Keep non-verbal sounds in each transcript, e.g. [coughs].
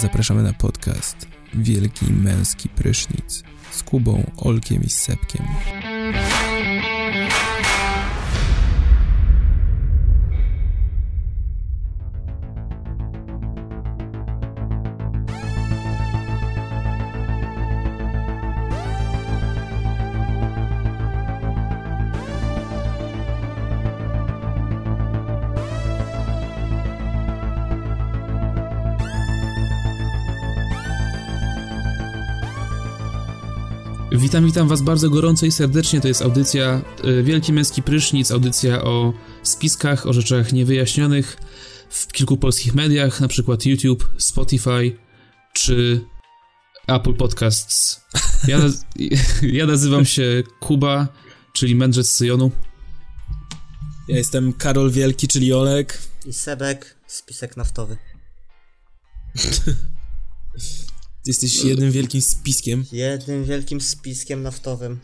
Zapraszamy na podcast Wielki Męski Prysznic z Kubą, Olkiem i Sepkiem. Witam, witam Was bardzo gorąco i serdecznie. To jest audycja y, Wielki Męski Prysznic, audycja o spiskach, o rzeczach niewyjaśnionych w kilku polskich mediach, na przykład YouTube, Spotify czy Apple Podcasts. Ja, naz [laughs] ja nazywam się Kuba, czyli mędrzec Syjonu. Ja jestem Karol Wielki, czyli Olek. I Sebek, spisek naftowy. [laughs] Ty jesteś jednym wielkim spiskiem. Jednym wielkim spiskiem naftowym.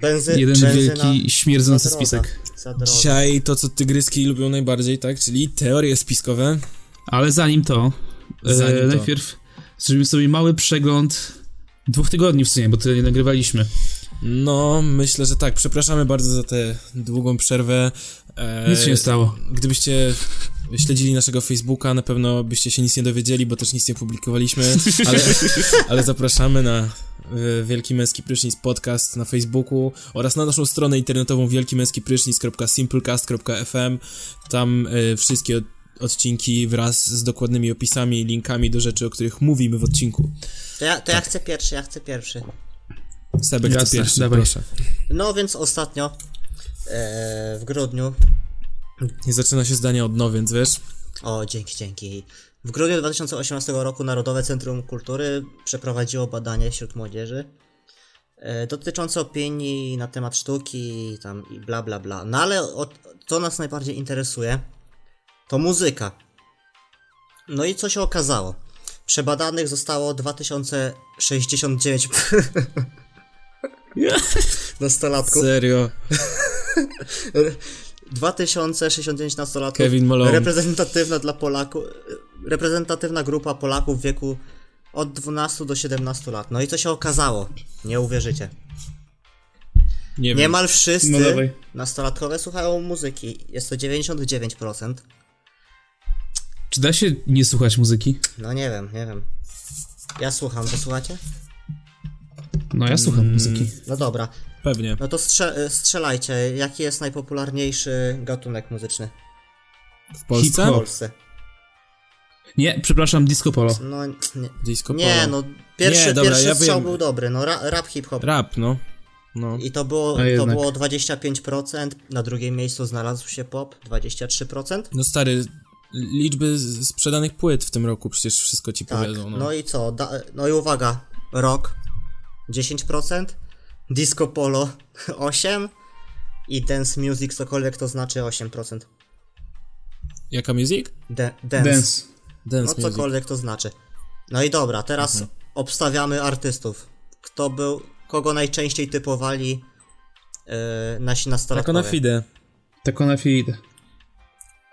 Benzy Jeden benzyna wielki, śmierdzący za droga, spisek. Za droga. Dzisiaj to, co tygryski lubią najbardziej, tak? Czyli teorie spiskowe. Ale zanim to, Zanim e, to. najpierw zrobimy sobie mały przegląd dwóch tygodni w sumie, bo tyle nie nagrywaliśmy. No, myślę, że tak. Przepraszamy bardzo za tę długą przerwę. E, Nic się nie stało. Gdybyście śledzili naszego Facebooka, na pewno byście się nic nie dowiedzieli, bo też nic nie publikowaliśmy, [laughs] ale, ale zapraszamy na e, Wielki Męski Prysznic podcast na Facebooku oraz na naszą stronę internetową wielkimęskiprysznic.simplecast.fm Tam e, wszystkie od, odcinki wraz z dokładnymi opisami i linkami do rzeczy, o których mówimy w odcinku. To ja, to ja chcę pierwszy, ja chcę pierwszy. Sebek, ty pierwszy, dawaj. proszę. No więc ostatnio, e, w grudniu, Nie zaczyna się zdanie od no, więc wiesz... o dzięki, dzięki. W grudniu 2018 roku Narodowe Centrum Kultury przeprowadziło badanie wśród młodzieży e, dotyczące opinii na temat sztuki tam i bla bla bla. No ale o, co nas najbardziej interesuje, to muzyka. No i co się okazało? Przebadanych zostało 2069 [laughs] [laughs] nastolatków. Serio. [laughs] 2069 nastolatków. Kevin Malone. Reprezentatywna dla Polaków. Reprezentatywna grupa Polaków w wieku od 12 do 17 lat. No i co się okazało? Nie uwierzycie. Nie wiem. Niemal wszyscy No dawaj. nastolatkowie słuchają muzyki. Jest to 99%. Czy da się nie słuchać muzyki? No nie wiem, nie wiem. Ja słucham, wy słuchacie? No ja słucham Mm. muzyki. No dobra. Pewnie. No to strze- strzelajcie. Jaki jest najpopularniejszy gatunek muzyczny W Polsce? w Hip-hop. Polsce? Nie, przepraszam, disco polo. No nie. Disco Nie, polo. no pierwszy, Nie, dobra, pierwszy ja strzał wiem. był dobry, no ra, rap hip-hop. Rap, no. No. I to było, A to jednak. było 25%, na drugim miejscu znalazł się pop, 23%. No stary, liczby sprzedanych płyt w tym roku przecież wszystko ci Tak, powiedzą. No. no i co? Da, no i uwaga, rock 10%, disco polo [laughs] 8% i dance music, cokolwiek to znaczy 8%. Jaka music? De, dance. Dance. Dance No music. cokolwiek to znaczy. No i dobra, teraz Mhm. obstawiamy artystów. Kto był, kogo najczęściej typowali yy, nasi Tako nastolatkowie? na fide. Tako na fide.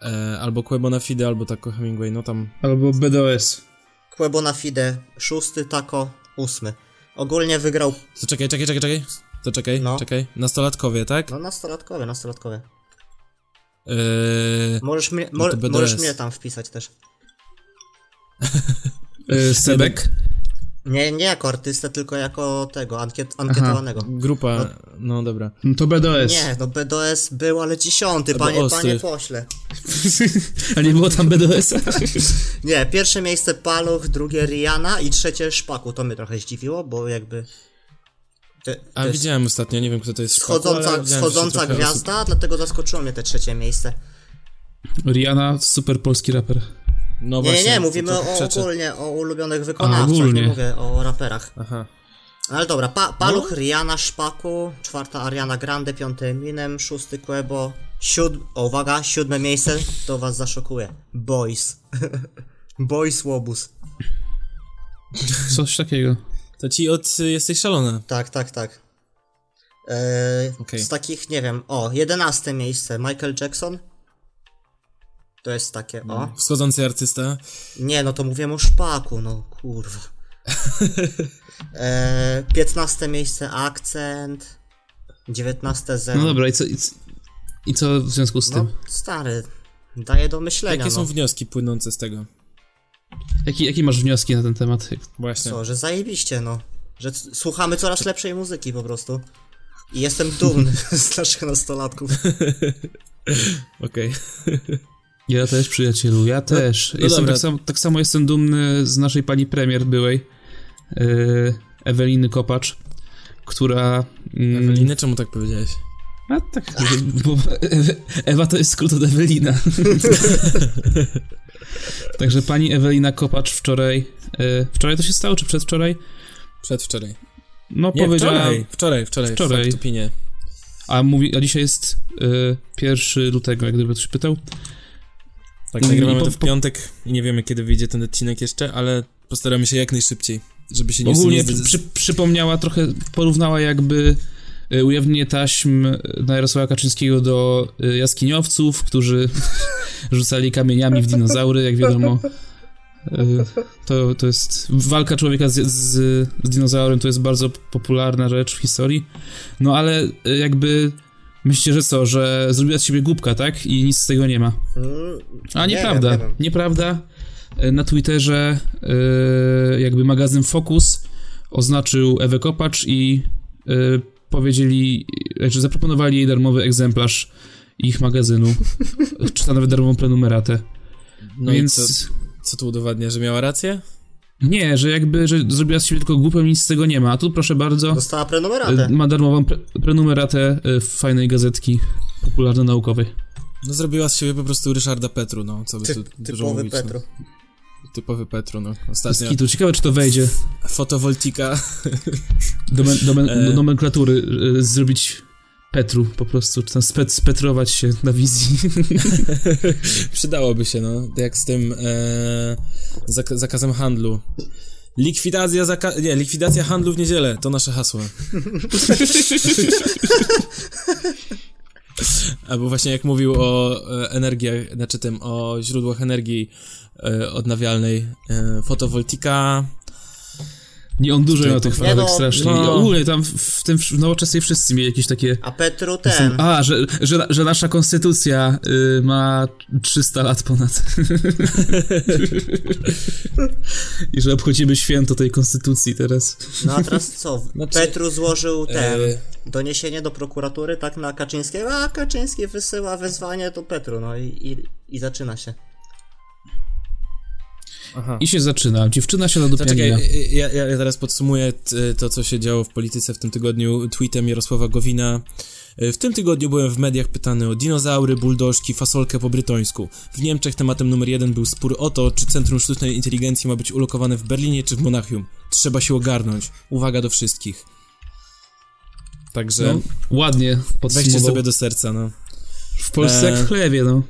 E, albo Quebo na fide, albo Tako Hemingway, no tam. Albo BDOS. Quebo na fide, szósty, tako, ósmy. Ogólnie wygrał, To czekaj, czekaj, czekaj, czekaj. To czekaj, No. czekaj. Nastolatkowie, tak? no nastolatkowe, nastolatkowe. E, Możesz mnie, No mo, możesz mnie tam wpisać też. [laughs] Y, Sebek. Nie, nie jako artystę, tylko jako tego, ankiet, ankietowanego. grupa, no dobra. No to BDOS. Nie, no BDS był, ale dziesiąty, panie, ostry. panie pośle. [laughs] A nie było tam BDOS? [laughs] Nie, pierwsze miejsce Paluch, drugie Rihanna i trzecie Szpaku. To mnie trochę zdziwiło, bo jakby... Te, A jest widziałem ostatnio, nie wiem kto to jest. Szpaku, schodząca, schodząca gwiazda, dlatego zaskoczyło mnie te trzecie miejsce. Rihanna, super polski raper. No Nie, właśnie, nie, nie, to mówimy o, ogólnie o ulubionych wykonawcach, nie mówię o raperach. Aha. Ale dobra, pa, Paluch, No. Rihanna, Szpaku, czwarta Ariana Grande, piąty Eminem, szósty Quebo, siódm... O, uwaga, siódme miejsce, to was zaszokuje. Boys. [laughs] Boys Łobuz. Coś takiego. To ci od y, Jesteś Szalona. Tak, tak, tak. Eee, Okej. Z takich, nie wiem, o, jedenaste miejsce Michael Jackson, To jest takie, o. Wschodzący artysta. Nie, no to mówię o szpaku, no kurwa. [laughs] e, 15 miejsce akcent. 19 zero. No dobra, i co, i, co- i co w związku z No, tym? stary, daje do myślenia, Jakie no. są wnioski płynące z tego? Jaki, jakie masz wnioski na ten temat? Właśnie. Co, że zajebiście, no. Że słuchamy coraz lepszej muzyki po prostu. I jestem dumny [laughs] z naszych nastolatków. [laughs] Okej. Ja też, przyjacielu, ja też. no jestem dobra. tak, samo, tak samo jestem dumny z naszej pani premier byłej, yy, Eweliny Kopacz, która... mm, Eweliny, czemu tak powiedziałeś? A tak, bo Ewa to jest skrót od Ewelina. [laughs] Także pani Ewelina Kopacz wczoraj, yy, wczoraj to się stało, czy przedwczoraj? Przedwczoraj. No Nie, powiedziała, wczoraj, wczoraj, wczoraj, Wczoraj. w a, mówi, a dzisiaj jest yy, 1 lutego, jak gdyby ktoś pytał. Tak, nagrywamy po- to w piątek i nie wiemy, kiedy wyjdzie ten odcinek jeszcze, ale postaramy się jak najszybciej, żeby się nie Ogólnie nie przy, przypomniała trochę, porównała jakby y, ujawnienie taśm na Jarosława Kaczyńskiego do y, jaskiniowców, którzy [laughs] rzucali kamieniami w dinozaury, jak wiadomo. To, to jest walka człowieka z, z, z dinozaurem, to jest bardzo popularna rzecz w historii. No ale jakby myślicie, że co, że zrobiła z siebie głupka, tak? I nic z tego nie ma. Mm, A Nie nieprawda, wiem, nie wiem. nieprawda. E, Na Twitterze e, jakby magazyn Focus oznaczył Ewę Kopacz i e, powiedzieli, znaczy zaproponowali jej darmowy egzemplarz ich magazynu, [laughs] czy nawet darmową prenumeratę. No Więc i co, co tu udowadnia, że miała rację? Nie, że jakby, że zrobiła z siebie tylko głupią nic z tego nie ma. A tu proszę bardzo, Dostała e, prenumeratę. ma darmową pre prenumeratę e, fajnej gazetki popularno-naukowej. No zrobiła z siebie po prostu Ryszarda Petru, no, co by Ty, tu dużo typowy mówić, Petru. No. Typowy Petru, no. Ostatnio kitu. Ciekawe, czy to wejdzie fotowoltika. do, men, do, men, [laughs] E. do nomenklatury e, zrobić Petru po prostu, czy tam spet, spetrować się na wizji. [laughs] Przydałoby się, no. Jak z tym e, zak zakazem handlu. Likwidacja, zaka nie, likwidacja handlu w niedzielę, to nasze hasło. [laughs] Albo właśnie jak mówił o e, energiach, znaczy tym, o źródłach energii e, odnawialnej, e, fotowoltika, Nie, on dużo miał tych Nie no, strasznie. no. Ogólnie tam w, w tym w nowoczesnej wszyscy mieli jakieś takie... A Petru ten. A, że, że, że nasza konstytucja y, ma 300 lat ponad. [laughs] I że obchodzimy święto tej konstytucji teraz. No a teraz co? [laughs] Znaczy- Petru złożył ten E, doniesienie do prokuratury, tak na Kaczyńskiego, a Kaczyński wysyła wezwanie do Petru, no i, i, i zaczyna się. Aha. I się zaczyna. Dziewczyna się do Zaczekaj, pianina. ja, ja ja teraz podsumuję t, to, co się działo w polityce w tym tygodniu tweetem Jarosława Gowina. W tym tygodniu byłem w mediach pytany o dinozaury, buldożki, fasolkę po brytońsku. W Niemczech tematem numer jeden był spór o to, czy Centrum Sztucznej Inteligencji ma być ulokowane w Berlinie czy w Monachium. Trzeba się ogarnąć. Uwaga do wszystkich. Także No, ładnie weźcie podsumował. sobie do serca, no. W Polsce jak E, w chlewie, no.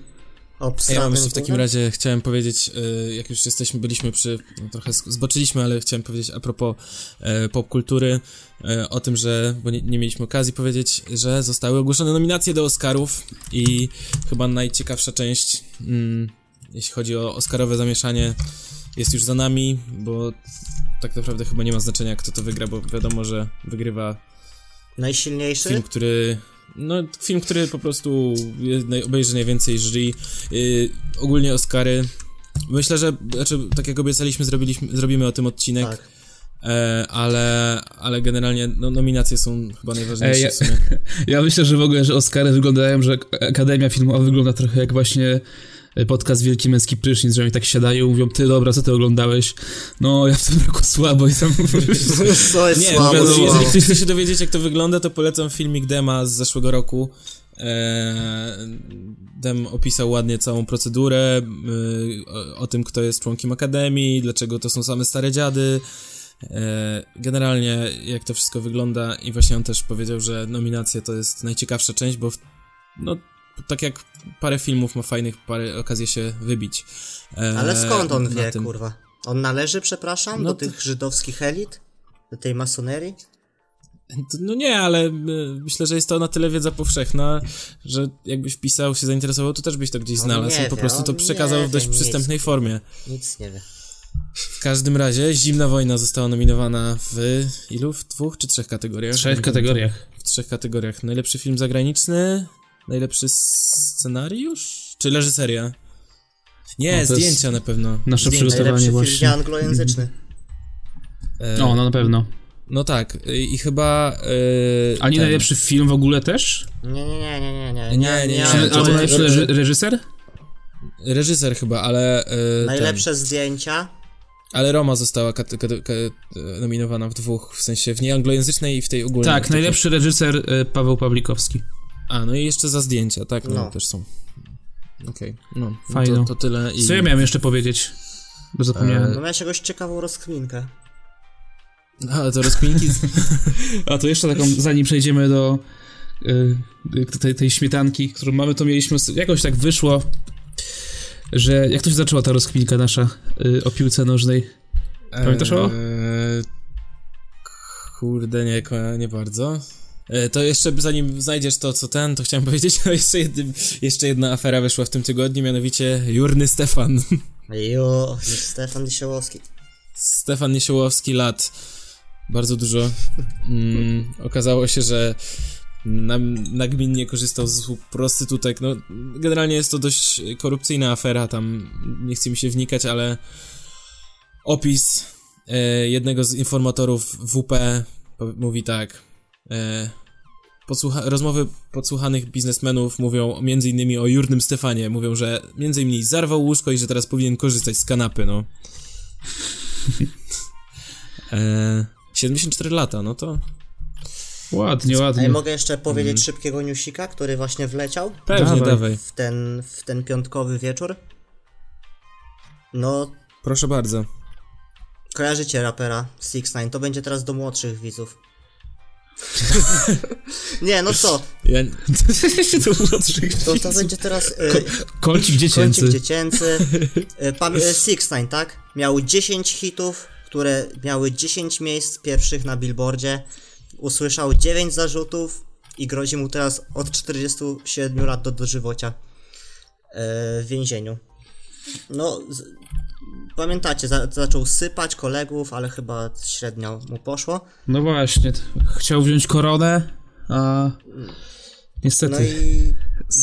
Ja Obstranym jeszcze w takim razie chciałem powiedzieć, e, jak już jesteśmy, byliśmy przy, no trochę zboczyliśmy, ale chciałem powiedzieć a propos e, popkultury, e, o tym, że, bo nie, nie mieliśmy okazji powiedzieć, że zostały ogłoszone nominacje do Oscarów i chyba najciekawsza część, mm, jeśli chodzi o Oscarowe zamieszanie, jest już za nami, bo tak naprawdę chyba nie ma znaczenia, kto to wygra, bo wiadomo, że wygrywa Najsilniejszy? Film, który. No, film, który po prostu obejrzy najwięcej jury. Yy, ogólnie Oscary. Myślę, że. Znaczy, tak jak obiecaliśmy, zrobiliśmy, zrobimy o tym odcinek. Tak. E, ale, ale generalnie no, nominacje są chyba najważniejsze Ej, ja- w sumie. [laughs] Ja myślę, że w ogóle, że Oscary wyglądają, że Akademia Filmowa wygląda trochę jak właśnie podcast Wielki Męski Prysznic, że oni tak siadają i mówią, ty dobra, co ty oglądałeś? No, ja w tym roku słabo i tam... Co jest Nie, słabo, no, słabo. jeżeli ktoś chce się dowiedzieć, jak to wygląda, to polecam filmik Dema z zeszłego roku. E, Dem opisał ładnie całą procedurę, y, o, tym, kto jest członkiem Akademii, dlaczego to są same stare dziady. E, Generalnie, jak to wszystko wygląda, i właśnie on też powiedział, że nominacja to jest najciekawsza część, bo w, no, tak jak parę filmów ma fajnych, parę okazji się wybić. E, Ale skąd on wie, tym. kurwa? On należy, przepraszam, No do to- tych żydowskich elit? Do tej masonerii? No nie, ale y, myślę, że jest to na tyle wiedza powszechna, że jakbyś wpisał, się zainteresował, to też byś to gdzieś znalazł nie i po wie, prostu to przekazał w dość wie nic. przystępnej formie. Nic nie wie. W każdym razie Zimna Wojna została nominowana w ilu? W dwóch czy trzech kategoriach? W trzech kategoriach. W trzech kategoriach. Najlepszy film zagraniczny, najlepszy scenariusz, czy reżyseria? Nie, No, zdjęcia na pewno. nasze zdjęcia. przygotowanie. Najlepszy film właśnie. anglojęzyczny. E, No, no na pewno. no tak, i chyba... E, A nie ten- najlepszy film w ogóle też? Nie, nie, nie, nie, nie, nie. Nie, nie, nie, albo najlepszy reży- reżyser? Reżyser chyba, ale... E, Najlepsze zdjęcia. Ten, ale Roma została nominowana w dwóch, w sensie w nieanglojęzycznej i w tej ogólnej. Tak, najlepszy reżyser y, Paweł Pawlikowski. A, no i jeszcze za zdjęcia, tak, no, No. też są. Okej, no, no Fajno. to, to tyle i... Co ja miałem jeszcze powiedzieć? Bo zapomniałem. No miałeś jakąś ciekawą rozkminkę. A, to rozkminki... [laughs] A to jeszcze taką, zanim przejdziemy do y, y, tej, tej śmietanki, którą mamy, to mieliśmy, jakoś tak wyszło, że jak to się zaczęła ta rozkminka nasza y, o piłce nożnej? Pamiętasz o? Eee, Kurde, nie, nie bardzo. E, To jeszcze zanim znajdziesz to, co ten, to chciałem [laughs] powiedzieć, o jeszcze, jednym, jeszcze jedna afera wyszła w tym tygodniu, mianowicie Jurny Stefan. [laughs] Jo, Stefan Niesiołowski. Stefan Niesiołowski lat. Bardzo dużo. Mm, okazało się, że nam, nagminnie korzystał z usług prostytutek. No, generalnie jest to dość korupcyjna afera, tam nie chce mi się wnikać, ale opis e, jednego z informatorów WP mówi tak. E, podsłucha- rozmowy podsłuchanych biznesmenów mówią między innymi o Jurnym Stefanie. Mówią, że między innymi zarwał łóżko i że teraz powinien korzystać z kanapy, no. [laughs] E, 74 lata, no to Ładnie, A ja ładnie. mogę jeszcze powiedzieć szybkiego newsika, który właśnie wleciał pewnie, Dawaj. dawaj. w ten, w ten piątkowy wieczór. No, Proszę bardzo. kojarzycie rapera Six Nine, to będzie teraz do młodszych widzów. [laughs] nie, no co, Ja, [laughs] to to, to będzie teraz y, Kolcik dziecięcy. Kącik dziecięcy. Y, Pam- y, [laughs] Six Nine, tak? Miał 10 hitów, które miały 10 miejsc pierwszych na billboardzie. Usłyszał 9 zarzutów i grozi mu teraz od 47 lat do dożywocia y, w więzieniu. No, z, pamiętacie, za, zaczął sypać kolegów, ale chyba średnio mu poszło. No właśnie, chciał wziąć koronę, a niestety. No i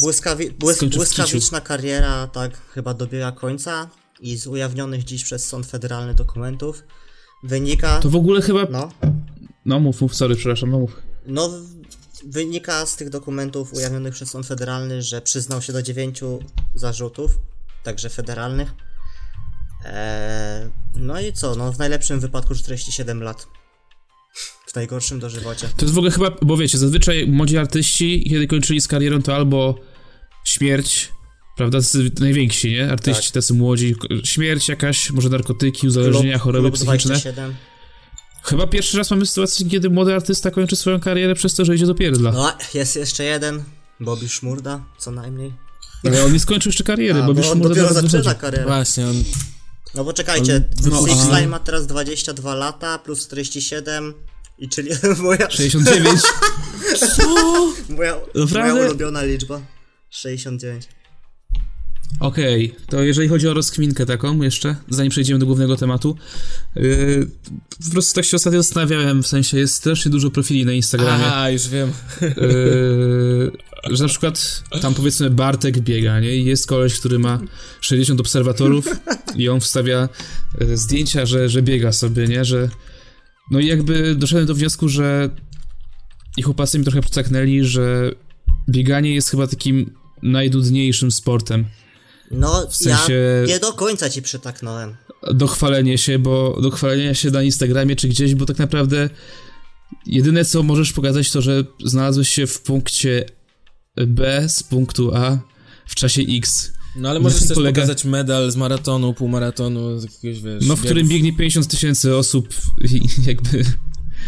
błyskawi- błys- błyskawiczna kariera tak chyba dobiega końca i z ujawnionych dziś przez Sąd Federalny dokumentów wynika... To w ogóle chyba... No, No mów, mów, sorry, przepraszam, no mów. no wynika z tych dokumentów ujawnionych przez Sąd Federalny, że przyznał się do dziewięciu zarzutów, także federalnych. Eee, no i co, no w najlepszym wypadku 47 lat. W najgorszym dożywocie. To jest w ogóle chyba, bo wiecie, zazwyczaj młodzi artyści, kiedy kończyli z karierą, to albo śmierć, prawda, tacy najwięksi, nie? Artyści Tak. tacy młodzi, śmierć jakaś, może narkotyki, uzależnienia, choroby Klub psychiczne. 27. Chyba pierwszy raz mamy sytuację, kiedy młody artysta kończy swoją karierę przez to, że idzie do pierdla. No, jest jeszcze jeden. Bobby Szmurda, co najmniej. Ale on nie skończył jeszcze kariery, A, bo bo już on dopiero zaczyna karierę. właśnie, on, No bo czekajcie, no, Six aha. Nine ma teraz 22 lata, plus 47, i czyli [laughs] moja, 69. [laughs] Co? moja, Naprawdę? moja ulubiona liczba. 69. Okej, to jeżeli chodzi o rozkminkę taką jeszcze, zanim przejdziemy do głównego tematu, yy, po prostu tak się ostatnio zastanawiałem, w sensie jest strasznie dużo profili na Instagramie, a, już wiem. yy, że na przykład tam powiedzmy Bartek biega, nie, i jest koleś, który ma 60 obserwatorów i on wstawia yy, zdjęcia, że, że biega sobie, nie, że no i jakby doszedłem do wniosku, że i chłopacy mi trochę przycaknęli, że bieganie jest chyba takim najdudniejszym sportem. No, W sensie- ja nie do końca ci przytaknąłem. dochwalenie się, bo dochwalenia się na Instagramie czy gdzieś, bo tak naprawdę jedyne co możesz pokazać to, że znalazłeś się w punkcie B z punktu A w czasie X. No ale możesz też polega- pokazać medal z maratonu, półmaratonu, z jakiegoś, wiesz... No, w którym biegów. biegnie 50 tysięcy osób [laughs] i jakby...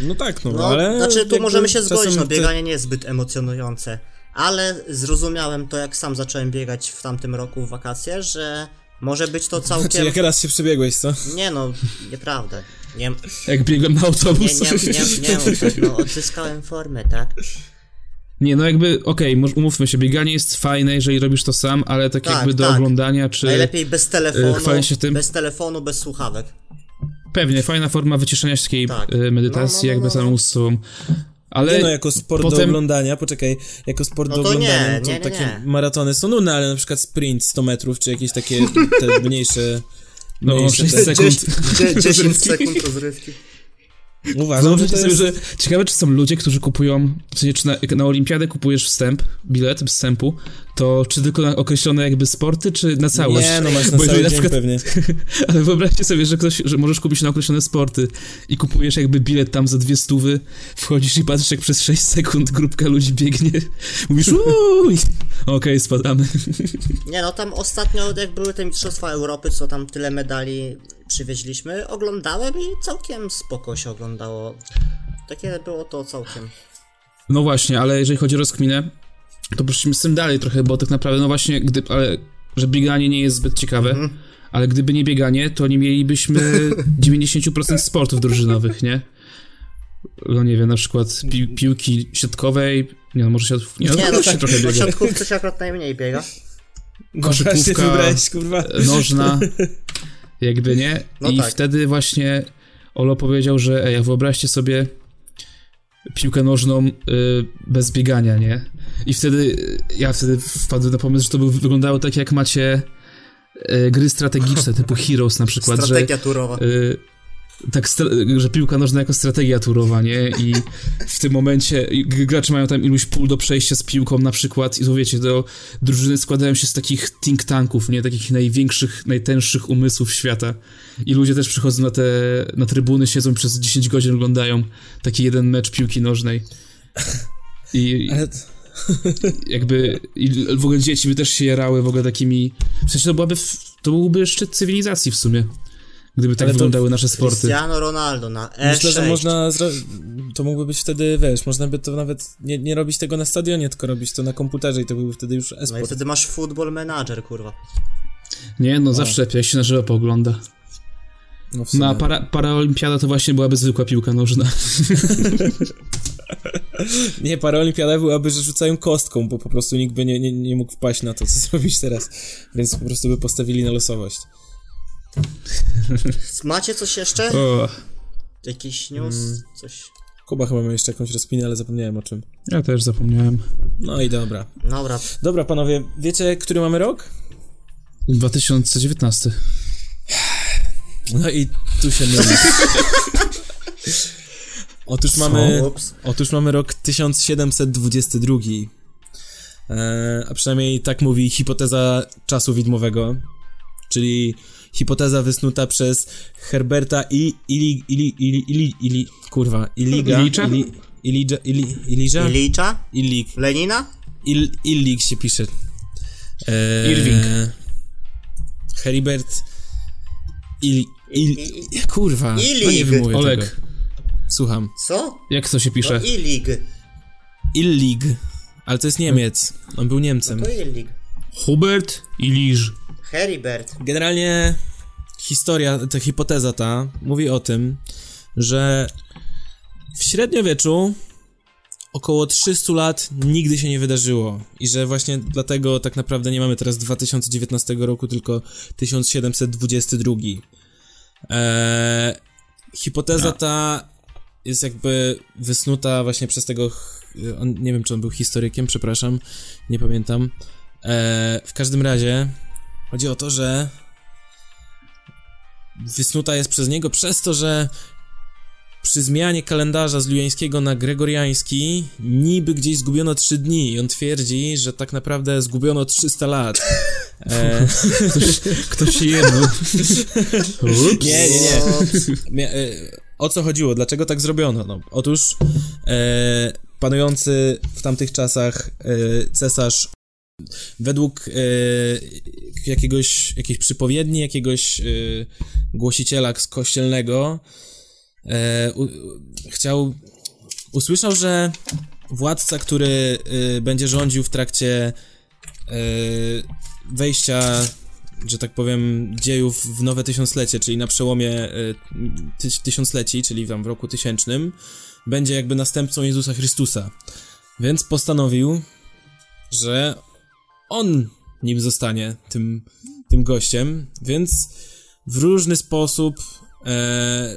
No tak, no, No, ale... znaczy tu możemy się zgodzić, no te- bieganie nie jest zbyt emocjonujące. Ale zrozumiałem to, jak sam zacząłem biegać w tamtym roku w wakacje, że może być to [laughs] Znaczy, całkiem... jak raz się przebiegłeś, co? Nie no, nieprawda. Nie, jak biegłem na nie, autobus. nie, nie, nie, [laughs] mów tak, no odzyskałem formę, tak? Nie, no jakby, okej, może umówmy się, bieganie jest fajne, jeżeli robisz to sam, ale tak, Tak, jakby do tak. oglądania, czy... Najlepiej bez telefonu, y, chwalę się tym. bez telefonu, bez słuchawek. Pewnie, fajna forma wyciszenia się takiej Tak. y, medytacji, No, no, no, jakby no. samemu z sobą. Ale Nie no, jako sport do potem- oglądania, poczekaj, jako sport No do oglądania, nie, to nie, nie, takie nie. maratony są nudne, ale na przykład sprint 100 metrów, czy jakieś takie te mniejsze... no, mniejsze 6 te- sekund. 10 [laughs] rozrywki. sekund rozrywki. Uważam, że Wyobraźcie to sobie, jest... że ciekawe, czy są ludzie, którzy kupują, w sensie, czy na, jak na olimpiadę kupujesz wstęp, bilet wstępu, to czy tylko na określone jakby sporty, czy na całość? Nie, no masz na Bo cały dzień na przykład, pewnie. [laughs] Ale wyobraźcie sobie, że ktoś, że możesz kupić na określone sporty i kupujesz jakby bilet tam za dwie stówy, wchodzisz i patrzysz jak przez 6 sekund grupka ludzi biegnie, [laughs] mówisz uuu, okej, spadamy. [laughs] Nie no, tam ostatnio jak były te Mistrzostwa Europy, co tam tyle medali przywieźliśmy, oglądałem i całkiem spoko się oglądało. Takie było to całkiem. No właśnie, ale jeżeli chodzi o rozkminę, to poszliśmy z tym dalej trochę, bo tak naprawdę, no właśnie, gdy, ale, że bieganie nie jest zbyt ciekawe, Mhm. ale gdyby nie bieganie, to nie mielibyśmy [laughs] 90% sportów drużynowych, nie? No nie wiem, na przykład pi piłki siatkowej, nie no, może siatkówki, nie, no, Nie no, no, się trochę w biega. siatkówce się akurat najmniej biega. koszykówka. Właśnie wybrałeś, kurwa. nożna, [laughs] jakby nie. No I tak. wtedy właśnie Olo powiedział, że ej, wyobraźcie sobie piłkę nożną y, bez biegania, nie? I wtedy y, ja wtedy wpadłem na pomysł, że to by wyglądało tak jak macie y, gry strategiczne typu Heroes na przykład, Strategia turowa. że y, tak, że piłka nożna jako strategia turowa, nie? I w tym momencie gracze mają tam iluś pól do przejścia z piłką na przykład i to wiecie, to drużyny składają się z takich think tanków, nie? Takich największych, najtęższych umysłów świata. I ludzie też przychodzą na te, na trybuny, siedzą przez 10 godzin oglądają taki jeden mecz piłki nożnej. I Ale... jakby i w ogóle dzieci by też się jarały w ogóle takimi... W sensie to byłaby, w- to byłby szczyt cywilizacji w sumie. Gdyby tak wyglądały nasze sporty. Cristiano Ronaldo na E6. Myślę, że można. To mógłby być wtedy, wiesz, można by to nawet nie, nie robić tego na stadionie, tylko robić to na komputerze i to byłby wtedy już No i e-sport. wtedy masz football manager, kurwa. Nie, no zawsze lepiej, jak się na żywo poogląda. No, w sumie. No a para, paraolimpiada to właśnie byłaby zwykła piłka nożna. [laughs] Nie, paraolimpiada byłaby, że rzucają kostką, bo po prostu nikt by nie, nie, nie mógł wpaść na to, co [laughs] zrobić teraz. Więc po prostu by postawili na losowość. [laughs] Macie coś jeszcze? O, Jakiś news? Mm. Coś? Kuba chyba miał jeszcze jakąś rozpinę, ale zapomniałem o czym. ja też zapomniałem. No i dobra. Dobra. Dobra, panowie, wiecie, który mamy rok? 2019. No i tu się myli. Otóż mamy, otóż mamy rok 1722. E, a przynajmniej tak mówi hipoteza czasu widmowego, czyli hipoteza wysnuta przez Herberta i Ili, Ili, Ili, Ili, Ili kurwa, Iliga, Ilicza? Ili, Ilidża, Ili, Ilidża? Ilicza? Lenina? Il, Illig się pisze. E, Irving. Heribert Il, Il, kurwa, no nie wymówię tego. Olek, Słucham. Co? jak to się No pisze? Illig. Illig. Ale to jest Niemiec. On był Niemcem. To Illig. Hubert i Liż. Heribert. Generalnie historia, ta hipoteza ta mówi o tym, że w średniowieczu około 300 lat nigdy się nie wydarzyło i że właśnie dlatego tak naprawdę nie mamy teraz 2019 roku, tylko 1722. Eee, hipoteza ta jest jakby wysnuta właśnie przez tego, on, nie wiem czy on był historykiem, przepraszam, nie pamiętam. Eee, w każdym razie chodzi o to, że wysnuta jest przez niego przez to, że przy zmianie kalendarza z juliańskiego na gregoriański niby gdzieś zgubiono 3 dni i on twierdzi, że tak naprawdę zgubiono 300 lat. [laughs] E, Ktoś, ktoś się jedno. Nie, nie, nie. E, O co chodziło? Dlaczego tak zrobiono? No, otóż e, panujący w tamtych czasach e, cesarz według e, jakiegoś, jakiejś przypowiedni, jakiegoś e, głosiciela kościelnego e, u, chciał, usłyszał, że władca, który będzie rządził w trakcie wejścia że tak powiem, dziejów w nowe tysiąclecie, czyli na przełomie y, ty, tysiącleci, czyli tam w roku tysięcznym, będzie jakby następcą Jezusa Chrystusa. Więc postanowił, że on nim zostanie tym, tym gościem, więc w różny sposób e,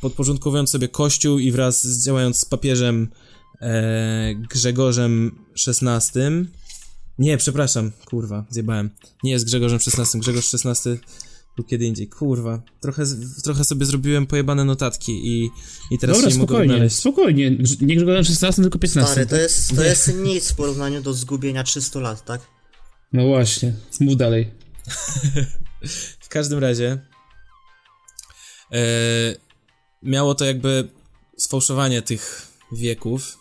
podporządkowując sobie Kościół i wraz z, działając z papieżem e, Grzegorzem XVI. Nie, przepraszam, kurwa, zjebałem. Nie jest Grzegorzem XVI, Grzegorz XVI był kiedy indziej, kurwa. Trochę, trochę sobie zrobiłem pojebane notatki i, i teraz Dobra, nie mogę spokojnie, odnaleźć. spokojnie. Nie Grzegorem 16, tylko 15. Stary, to jest, to jest nic w porównaniu do zgubienia 300 lat, tak? No właśnie, mów dalej. [laughs] W każdym razie e, miało to jakby sfałszowanie tych wieków.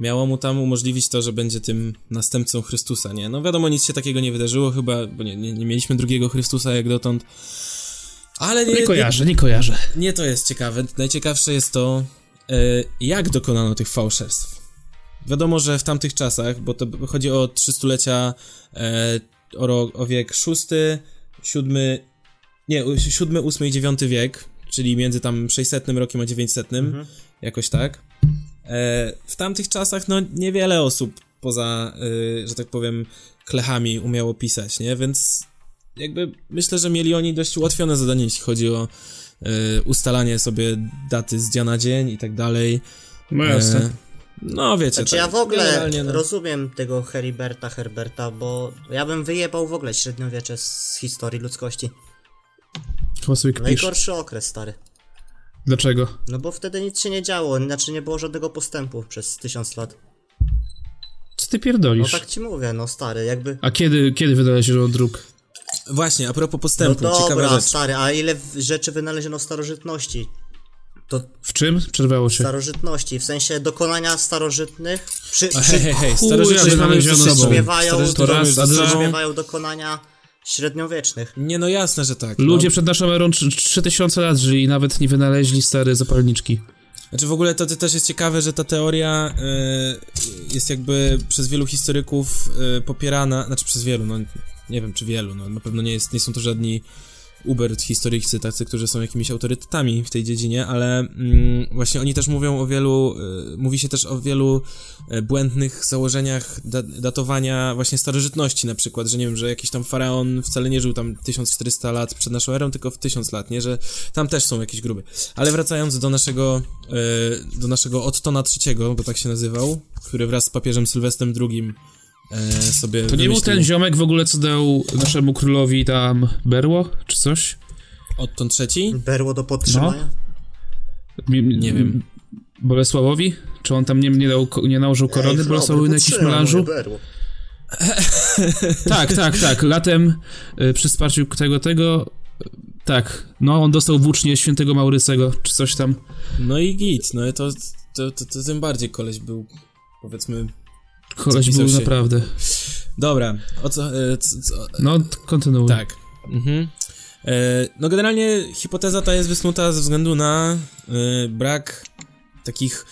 Miało mu tam umożliwić to, że będzie tym następcą Chrystusa, nie? No wiadomo, nic się takiego nie wydarzyło chyba, bo nie, nie, nie mieliśmy drugiego Chrystusa jak dotąd. Ale nie, Nie nie, kojarzę, nie kojarzę. nie to jest ciekawe. Najciekawsze jest to, e, jak dokonano tych fałszerstw. Wiadomo, że w tamtych czasach, bo to chodzi o trzystulecia, e, o, ro- o wiek szósty, siódmy, nie, siódmy, ósmy i dziewiąty wiek, czyli między tam 600 rokiem a 900, jakoś tak. E, w tamtych czasach, no, niewiele osób poza, e, że tak powiem, klechami umiało pisać, nie? Więc jakby myślę, że mieli oni dość ułatwione zadanie, jeśli chodzi o e, ustalanie sobie daty z dnia na dzień i tak dalej. No jasne. E, no wiecie, Znaczy tak, ja w ogóle no. rozumiem tego Heriberta Herberta, bo ja bym wyjebał w ogóle średniowiecze z historii ludzkości. Chyba sobie kpisz. Najgorszy okres, stary. Dlaczego? No bo wtedy nic się nie działo, znaczy nie było żadnego postępu przez tysiąc lat. Co ty No pierdolisz? tak ci mówię, no stary, jakby... A kiedy, kiedy wynaleziono dróg? Właśnie, a propos No postępu, ciekawa dobra, rzecz. stary, a ile rzeczy wynaleziono w starożytności? To W czym? Przerwało się. starożytności, w sensie dokonania starożytnych przy, A przy, hej, hej, hej, Chuja starożytność mamy. Śpiewają, to raz, a śpiewają dokonania średniowiecznych. Nie, no jasne, że tak. Ludzie no. przed naszą erą trz- 3000 lat żyli i nawet nie wynaleźli stare zapalniczki. Znaczy w ogóle to, to też jest ciekawe, że ta teoria y, jest jakby przez wielu historyków y, popierana, znaczy przez wielu, no nie wiem czy wielu, no na pewno nie, jest, nie są to żadni uber historycy, tacy, którzy są jakimiś autorytetami w tej dziedzinie, ale mm, właśnie oni też mówią o wielu, y, mówi się też o wielu y, błędnych założeniach da, datowania właśnie starożytności na przykład, że nie wiem, że jakiś tam faraon wcale nie żył tam 1400 lat przed naszą erą, tylko w 1000 lat, nie, że tam też są jakieś gruby. Ale wracając do naszego, y, do naszego Ottona III, bo tak się nazywał, który wraz z papieżem Sylwestrem II e, sobie To nie był ten ziomek w ogóle, co dał naszemu królowi tam berło, czy coś? Otton III? Berło do podtrzymania? Mi- Nie wiem. Bolesławowi? Czy on tam nie, nie, dał, nie nałożył korony Ej, Bolesławowi na jakimś melanżu? [laughs] Tak, tak, tak. Latem y, przy wsparciu tego, tego. y, Tak, no on dostał włócznie świętego Maurysego, czy coś tam. No i git, no i to, to, to, to tym bardziej koleś był, powiedzmy... Koleś był się. naprawdę. Dobra, o co... E, co, co No, kontynuuj. tak. Mhm. E, no generalnie hipoteza ta jest wysnuta ze względu na e, brak takich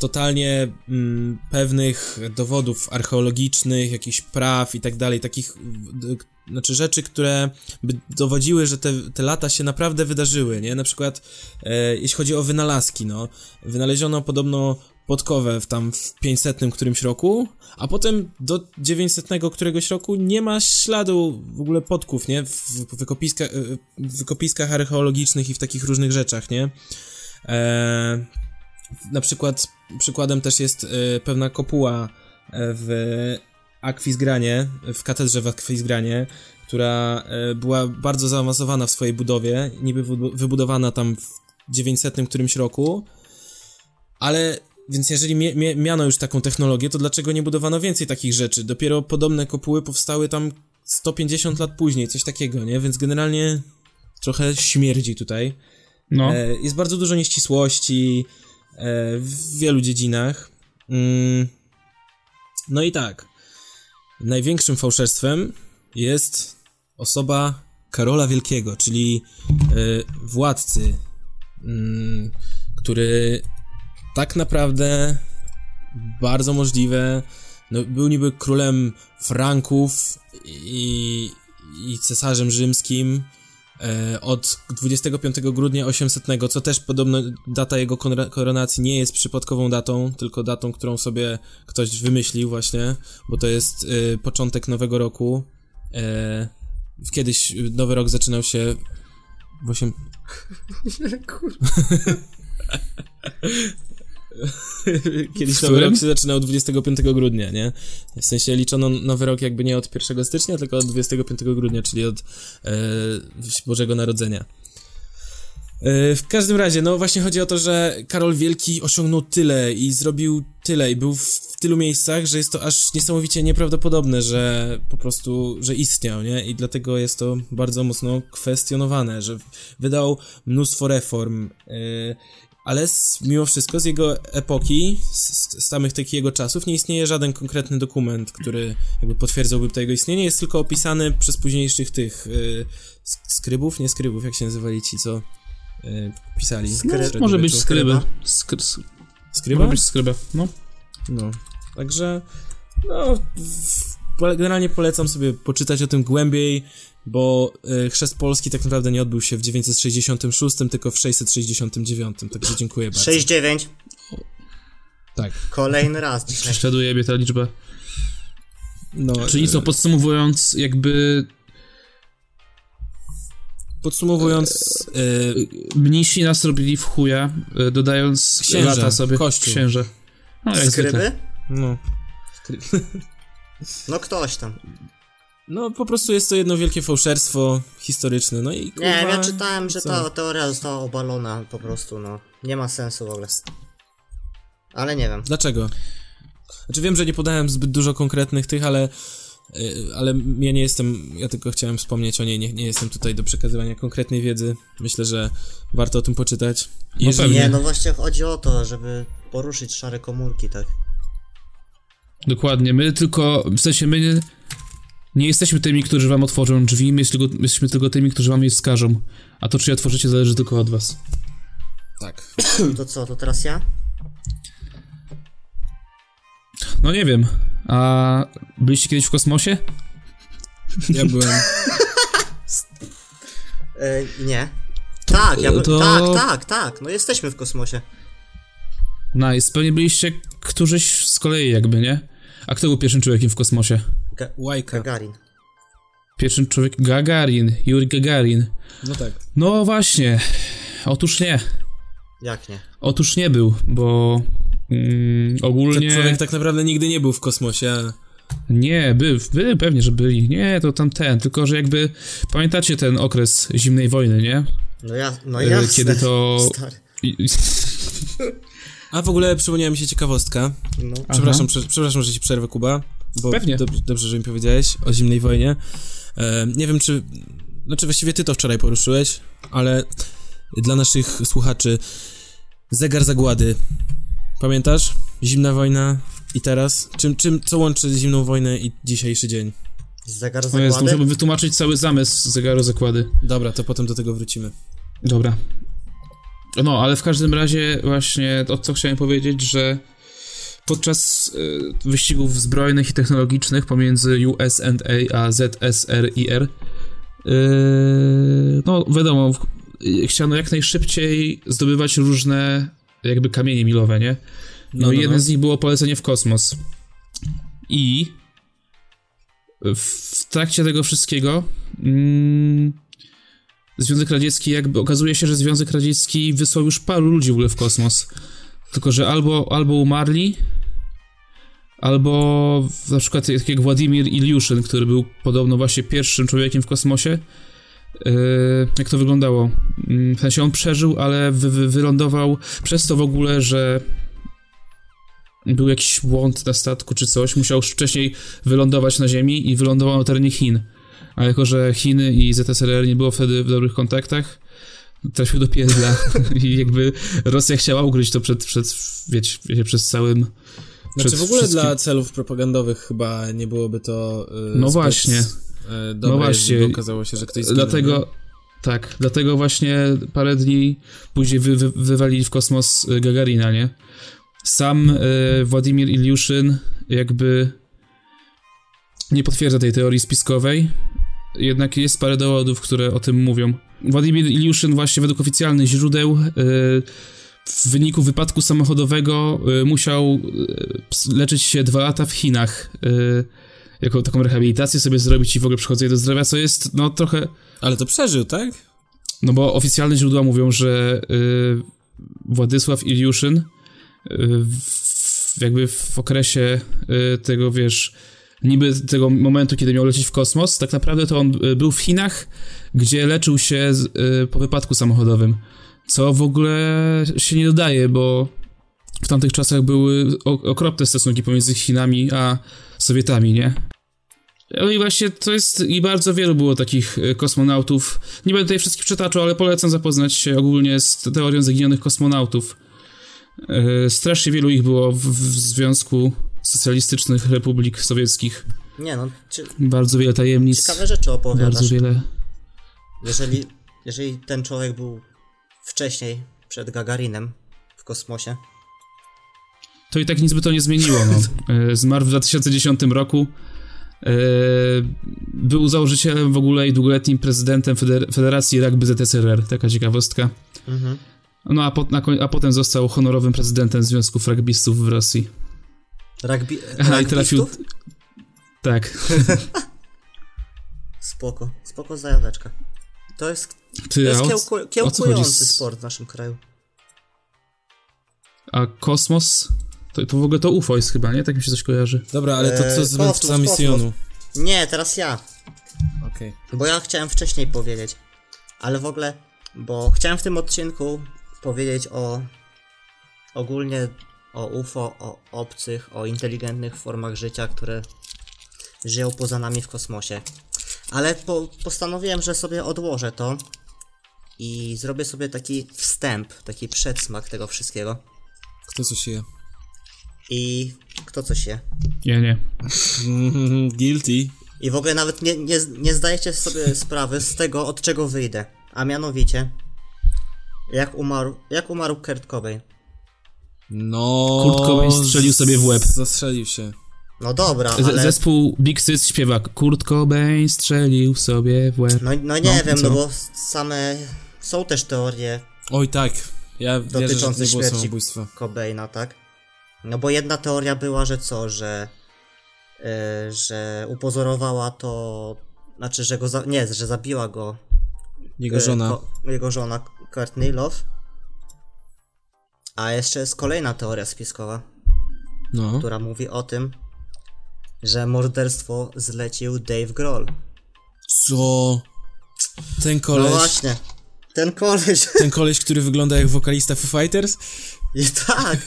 totalnie mm, pewnych dowodów archeologicznych, jakichś praw i tak dalej, takich d- znaczy rzeczy, które by dowodziły, że te, te lata się naprawdę wydarzyły, nie? Na przykład e, jeśli chodzi o wynalazki, no, wynaleziono podobno podkowę w tam w 500 którymś roku, a potem do 900 któregoś roku nie ma śladu w ogóle podków, nie? W, w, wykopiskach, e, wykopiskach archeologicznych i w takich różnych rzeczach, nie? E, na przykład przykładem też jest e, pewna kopuła e, w Akwizgranie, w katedrze w Akwizgranie, która e, była bardzo zaawansowana w swojej budowie, niby wybu- wybudowana tam w 900 którymś roku, ale więc jeżeli mie- miano już taką technologię, to dlaczego nie budowano więcej takich rzeczy? Dopiero podobne kopuły powstały tam 150 lat później, coś takiego, nie? Więc generalnie trochę śmierdzi tutaj. No. E, jest bardzo dużo nieścisłości e, w wielu dziedzinach. Mm. No i tak. Największym fałszerstwem jest osoba Karola Wielkiego, czyli e, władcy, mm, który tak naprawdę bardzo możliwe no, był niby królem Franków i, i cesarzem rzymskim e, od 25 grudnia 800, co też podobno data jego koronacji nie jest przypadkową datą, tylko datą, którą sobie ktoś wymyślił właśnie, bo to jest e, początek nowego roku. E, kiedyś nowy rok zaczynał się w 8... [laughs] [laughs] [laughs] Kiedyś nowy rok się zaczynał 25 grudnia, nie? W sensie liczono nowy rok jakby nie od 1 stycznia, tylko od 25 grudnia, czyli od e, Bożego Narodzenia. E, w każdym razie, no właśnie chodzi o to, że Karol Wielki osiągnął tyle i zrobił tyle i był w, w tylu miejscach, że jest to aż niesamowicie nieprawdopodobne, że po prostu, że istniał, nie? I dlatego jest to bardzo mocno kwestionowane, że wydał mnóstwo reform, e, ale z, mimo wszystko z jego epoki, z, z samych tych jego czasów nie istnieje żaden konkretny dokument, który jakby potwierdzałby to jego istnienie, jest tylko opisany przez późniejszych tych y, sk- skrybów, nie skrybów, jak się nazywali ci, co y, pisali. Skry-. Może być skryby. Skryba? Skry, Skryba? może być skryba, no. No, także no, generalnie polecam sobie poczytać o tym głębiej, bo y, chrzest Polski tak naprawdę nie odbył się w 966, tylko w 669, także dziękuję bardzo. 6-9. Tak. Kolejny raz dzisiaj. Prześladuje mnie ta liczba. No, Czyli co, y, podsumowując, jakby Podsumowując, y, mnisi nas robili w chuja, dodając Księże, lata sobie. kościół. Księże. No, jak zwykle. Skryby? no, No ktoś tam. No po prostu jest to jedno wielkie fałszerstwo historyczne, no i Nie kurwa, wiem, ja czytałem, że co? ta teoria została obalona po prostu, no. Nie ma sensu w ogóle. Ale nie wiem. Dlaczego? Znaczy wiem, że nie podałem zbyt dużo konkretnych tych, ale y, ale ja nie jestem, ja tylko chciałem wspomnieć o niej, nie, nie jestem tutaj do przekazywania konkretnej wiedzy. Myślę, że warto o tym poczytać. No jeżeli, pewnie. Nie, no właśnie chodzi o to, żeby poruszyć szare komórki, tak. Dokładnie. My tylko, w sensie my nie, nie jesteśmy tymi, którzy wam otworzą drzwi, my jest tylko, my jesteśmy tylko tymi, którzy wam je wskażą. A to, czy je otworzycie, zależy tylko od was. Tak. [coughs] To co, to teraz ja? No nie wiem. A byliście kiedyś w kosmosie? Ja byłem... [laughs] E, nie. Tak, ja by... to- tak, tak, tak. No jesteśmy w kosmosie. Nice. Pewnie byliście którzyś z kolei jakby, nie? A kto był pierwszym człowiekiem w kosmosie? Ga- Łajka. Gagarin. Pierwszym człowiek... Gagarin. Yuri Gagarin. No tak. No właśnie. Otóż nie. Jak nie? Otóż nie był, bo... Mm, ogólnie... Ten człowiek tak naprawdę nigdy nie był w kosmosie. Nie, by, by, pewnie, że byli. Nie, to tam ten, tylko że jakby pamiętacie ten okres zimnej wojny, nie? No ja, no E, jasne. kiedy to- Stary. [laughs] A w ogóle przypomniała mi się ciekawostka. No. Przepraszam, prze, przepraszam, że ci przerwę, Kuba. Bo Pewnie. Dobrze, dobrze, że mi powiedziałeś o zimnej wojnie. E, nie wiem, czy. Znaczy, właściwie ty to wczoraj poruszyłeś, ale dla naszych słuchaczy. Zegar zagłady. Pamiętasz? Zimna wojna i teraz? Czym, czym, co łączy zimną wojnę i dzisiejszy dzień? Zegar to jest, zakłady? musiałbym wytłumaczyć cały zamysł zegaru zakłady. Dobra, to potem do tego wrócimy. Dobra. No, ale w każdym razie właśnie to, co chciałem powiedzieć, że podczas y, wyścigów zbrojnych i technologicznych pomiędzy USA a ZSRIR y, no wiadomo, chciano jak najszybciej zdobywać różne jakby kamienie milowe, nie? No, No, i no, jednym no. z nich było polecenie w kosmos. I w trakcie tego wszystkiego mm, Związek Radziecki jakby okazuje się, że Związek Radziecki wysłał już paru ludzi w ogóle w kosmos. Tylko, że albo, albo umarli, albo na przykład tak jak Władimir Iliuszyn, który był podobno właśnie pierwszym człowiekiem w kosmosie. Yy, jak to wyglądało? Yy, W sensie on przeżył, ale wy, wy, wylądował przez to w ogóle, że był jakiś błąd na statku czy coś, musiał już wcześniej wylądować na Ziemi i wylądował na terenie Chin. A jako, że Chiny i ZSRR nie było wtedy w dobrych kontaktach, trafił do pierdla [laughs] i jakby Rosja chciała ukryć to przed, przed wiecie, przed całym... Znaczy w ogóle wszystkim- dla celów propagandowych chyba nie byłoby to. y, No właśnie. y, dobre, No właśnie. okazało się, że ktoś zginął. Dlatego, tak, dlatego właśnie parę dni później wy, wy, wywalili w kosmos y, Gagarina, nie? Sam y, Władimir Iliuszyn jakby nie potwierdza tej teorii spiskowej, jednak jest parę dowodów, które o tym mówią. Władimir Iliuszyn właśnie według oficjalnych źródeł y, w wyniku wypadku samochodowego y, musiał y, leczyć się dwa lata w Chinach. Y, jako taką rehabilitację sobie zrobić i w ogóle przychodzenie do zdrowia, co jest no trochę... Ale to przeżył, tak? No bo oficjalne źródła mówią, że Władysław Iliuszyn w, jakby w okresie tego, wiesz, niby tego momentu, kiedy miał lecieć w kosmos, tak naprawdę to on był w Chinach, gdzie leczył się po wypadku samochodowym, co w ogóle się nie dodaje, bo w tamtych czasach były okropne stosunki pomiędzy Chinami a Sowietami, nie? No i właśnie to jest, i bardzo wielu było takich y, kosmonautów. Nie będę tutaj wszystkich przytaczał, ale polecam zapoznać się ogólnie z teorią zaginionych kosmonautów. Y, Strasznie wielu ich było w, w Związku Socjalistycznych Republik Sowieckich. Nie no, cie, Bardzo wiele tajemnic, ciekawe rzeczy opowiadasz. bardzo wiele... Jeżeli, jeżeli ten człowiek był wcześniej, przed Gagarinem w kosmosie, To i tak nic by to nie zmieniło, no. Y, [laughs] Zmarł w 2010 roku. Y, Był założycielem w ogóle i długoletnim prezydentem Feder- Federacji Rugby ZSRR, taka ciekawostka. mhm. No a, po, a potem został honorowym prezydentem Związków Rugbystów w Rosji. rugby, Aha, i trafił. Tak. [laughs] Spoko, spoko zajaweczka. To jest, to Ty, jest a, o, kiełku, co kiełkujący z- sport w naszym kraju. a kosmos? To, to w ogóle to UFO jest chyba, nie? Tak mi się coś kojarzy. Dobra, ale to co Eee, z mędrcami kosmos. Syjonu? Nie, teraz ja. Okej. Bo ja chciałem wcześniej powiedzieć, ale w ogóle, bo chciałem w tym odcinku powiedzieć o ogólnie o UFO, o obcych, o inteligentnych formach życia, które żyją poza nami w kosmosie. Ale po, postanowiłem, że sobie odłożę to i zrobię sobie taki wstęp, taki przedsmak tego wszystkiego. Kto coś je? I kto coś je. Nie, nie. [laughs] Guilty. I w ogóle nawet nie, nie, nie zdajecie sobie sprawy z tego, od czego wyjdę. A mianowicie, jak umarł, jak umarł Kurt Cobain. No. Kurt Cobain strzelił sobie w łeb. Zastrzelił się. No dobra, Z- ale... Zespół Big Sis śpiewa Kurt Cobain strzelił sobie w łeb. No, no nie No, wiem, co? no bo same... Są też teorie Oj tak. Ja wierzę, dotyczące nie było śmierci samobójstwa. Cobaina, tak? No bo jedna teoria była, że co, że... e, że upozorowała to... Znaczy, że go... Za, nie, że zabiła go Jego e, żona. Ko, jego żona Courtney Love. A jeszcze jest kolejna teoria spiskowa, No. która mówi o tym, że morderstwo zlecił Dave Grohl. Co? Ten No koleś. właśnie, ten koleś. [laughs] Ten koleś, który wygląda jak wokalista Foo Fighters? I tak.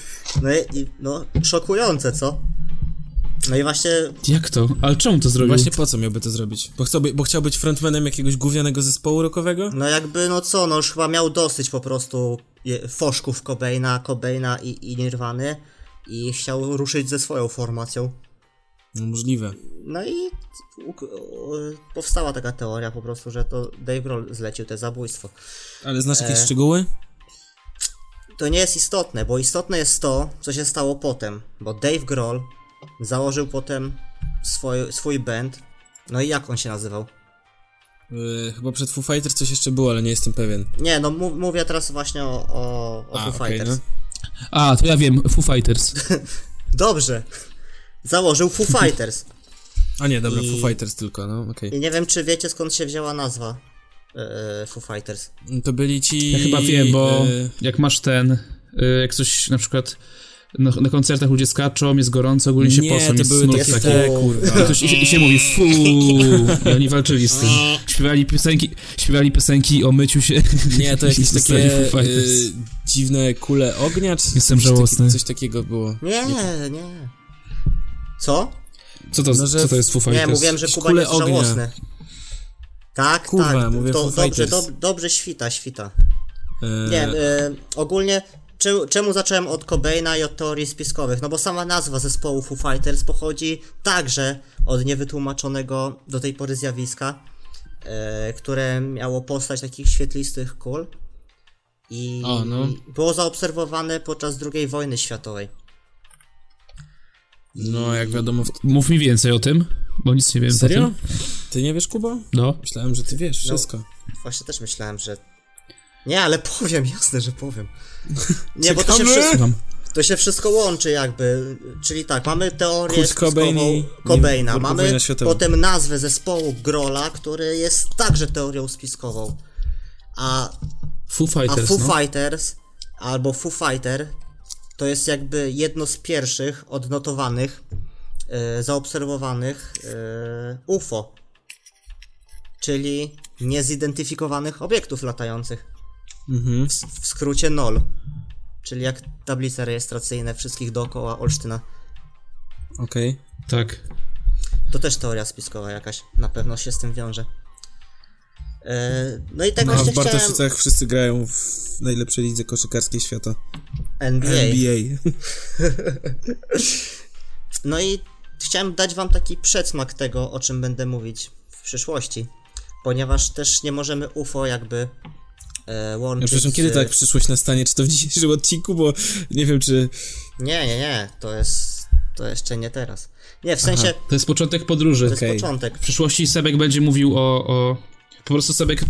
No i, i no, szokujące, co? No i właśnie, Jak to? Ale czemu to zrobił? Właśnie po co miałby to zrobić? Bo chciał, by, bo chciał być frontmanem jakiegoś gównianego zespołu rockowego? no jakby, no co, no już chyba miał dosyć po prostu je- foszków Cobaina, Cobaina i, i Nirwany i chciał ruszyć ze swoją formacją. No, możliwe. No i powstała taka teoria po prostu, że to Dave Grohl zlecił te zabójstwo. Ale znasz jakieś E. szczegóły? To nie jest istotne, bo istotne jest to, co się stało potem, bo Dave Grohl założył potem swój, swój band. No i jak on się nazywał? Yy, chyba przed Foo Fighters coś jeszcze było, ale nie jestem pewien. Nie, no mów, mówię teraz właśnie o, o, o A, Foo okej, Fighters. no. A, to ja wiem, Foo Fighters. [laughs] Dobrze. Założył Foo [laughs] Fighters. A nie, dobra, I- Foo Fighters tylko, no okej. I nie wiem, czy wiecie skąd się wzięła nazwa e, Foo Fighters. To byli ci... Ja chyba wiem, bo yy, jak masz ten, y, jak coś na przykład na, na koncertach ludzie skaczą, jest gorąco, ogólnie się Nie, posą, to jest były takie taki. te, Fu. kurwa. I, ktoś, i, I się mówi fu i oni walczyli z tym. [laughs] Śpiewali piosenki, śpiewali piosenki o myciu się. Nie, to [laughs] jakieś takie yy, dziwne kule ognia, czy Jestem coś, taki- żałosny. coś takiego było. Nie, nie. Co? Co to, No, że- co to jest Foo Fighters? Nie, mówiłem, że Kuba jest ognia. żałosny. Tak, Kurwa, tak. mówię to, dobrze, dob, dobrze świta, świta. Yy, Nie, e, ogólnie cze- czemu zacząłem od Cobaina i od teorii spiskowych? No bo sama nazwa zespołu Foo Fighters pochodzi także od niewytłumaczonego do tej pory zjawiska, e, które miało postać takich świetlistych kul i O, no. było zaobserwowane podczas II wojny światowej. No, jak wiadomo, w... Mów mi więcej o tym, bo nic nie wiem. Serio? Ty nie wiesz, Kubo? No. Myślałem, że ty wiesz wszystko. Właśnie też myślałem, że... Nie, ale powiem, jasne, że powiem. [laughs] Nie, bo to się, wszystko, to się wszystko łączy jakby. Czyli tak, mamy teorię Kurt spiskową Cobain i- Cobaina, i mamy potem nazwę zespołu Grola, który jest także teorią spiskową. A Foo A Fighters, Foo no. Fighters albo Foo Fighter to jest jakby jedno z pierwszych odnotowanych, e, zaobserwowanych e, UFO, czyli niezidentyfikowanych obiektów latających. Mhm. W, w skrócie NOL, czyli jak tablice rejestracyjne wszystkich dookoła Olsztyna. Okej. Tak. To też teoria spiskowa jakaś, na pewno się z tym wiąże. E, no i tak No, właśnie w chciałem... Bartoszycach wszyscy grają w najlepszej lidze koszykarskiej świata. NBA. NBA. [laughs] No i chciałem dać wam taki przedsmak tego, o czym będę mówić w przyszłości. Ponieważ też nie możemy UFO jakby e, Ja łączyć. przepraszam, kiedy tak przyszłość nastanie? Czy to w dzisiejszym odcinku? Bo nie wiem, czy... Nie, nie, nie. To jest. To jeszcze nie teraz. Nie, w sensie. To jest początek podróży. To jest okej. początek. W przyszłości Sebek będzie mówił o, o... Po prostu Sebek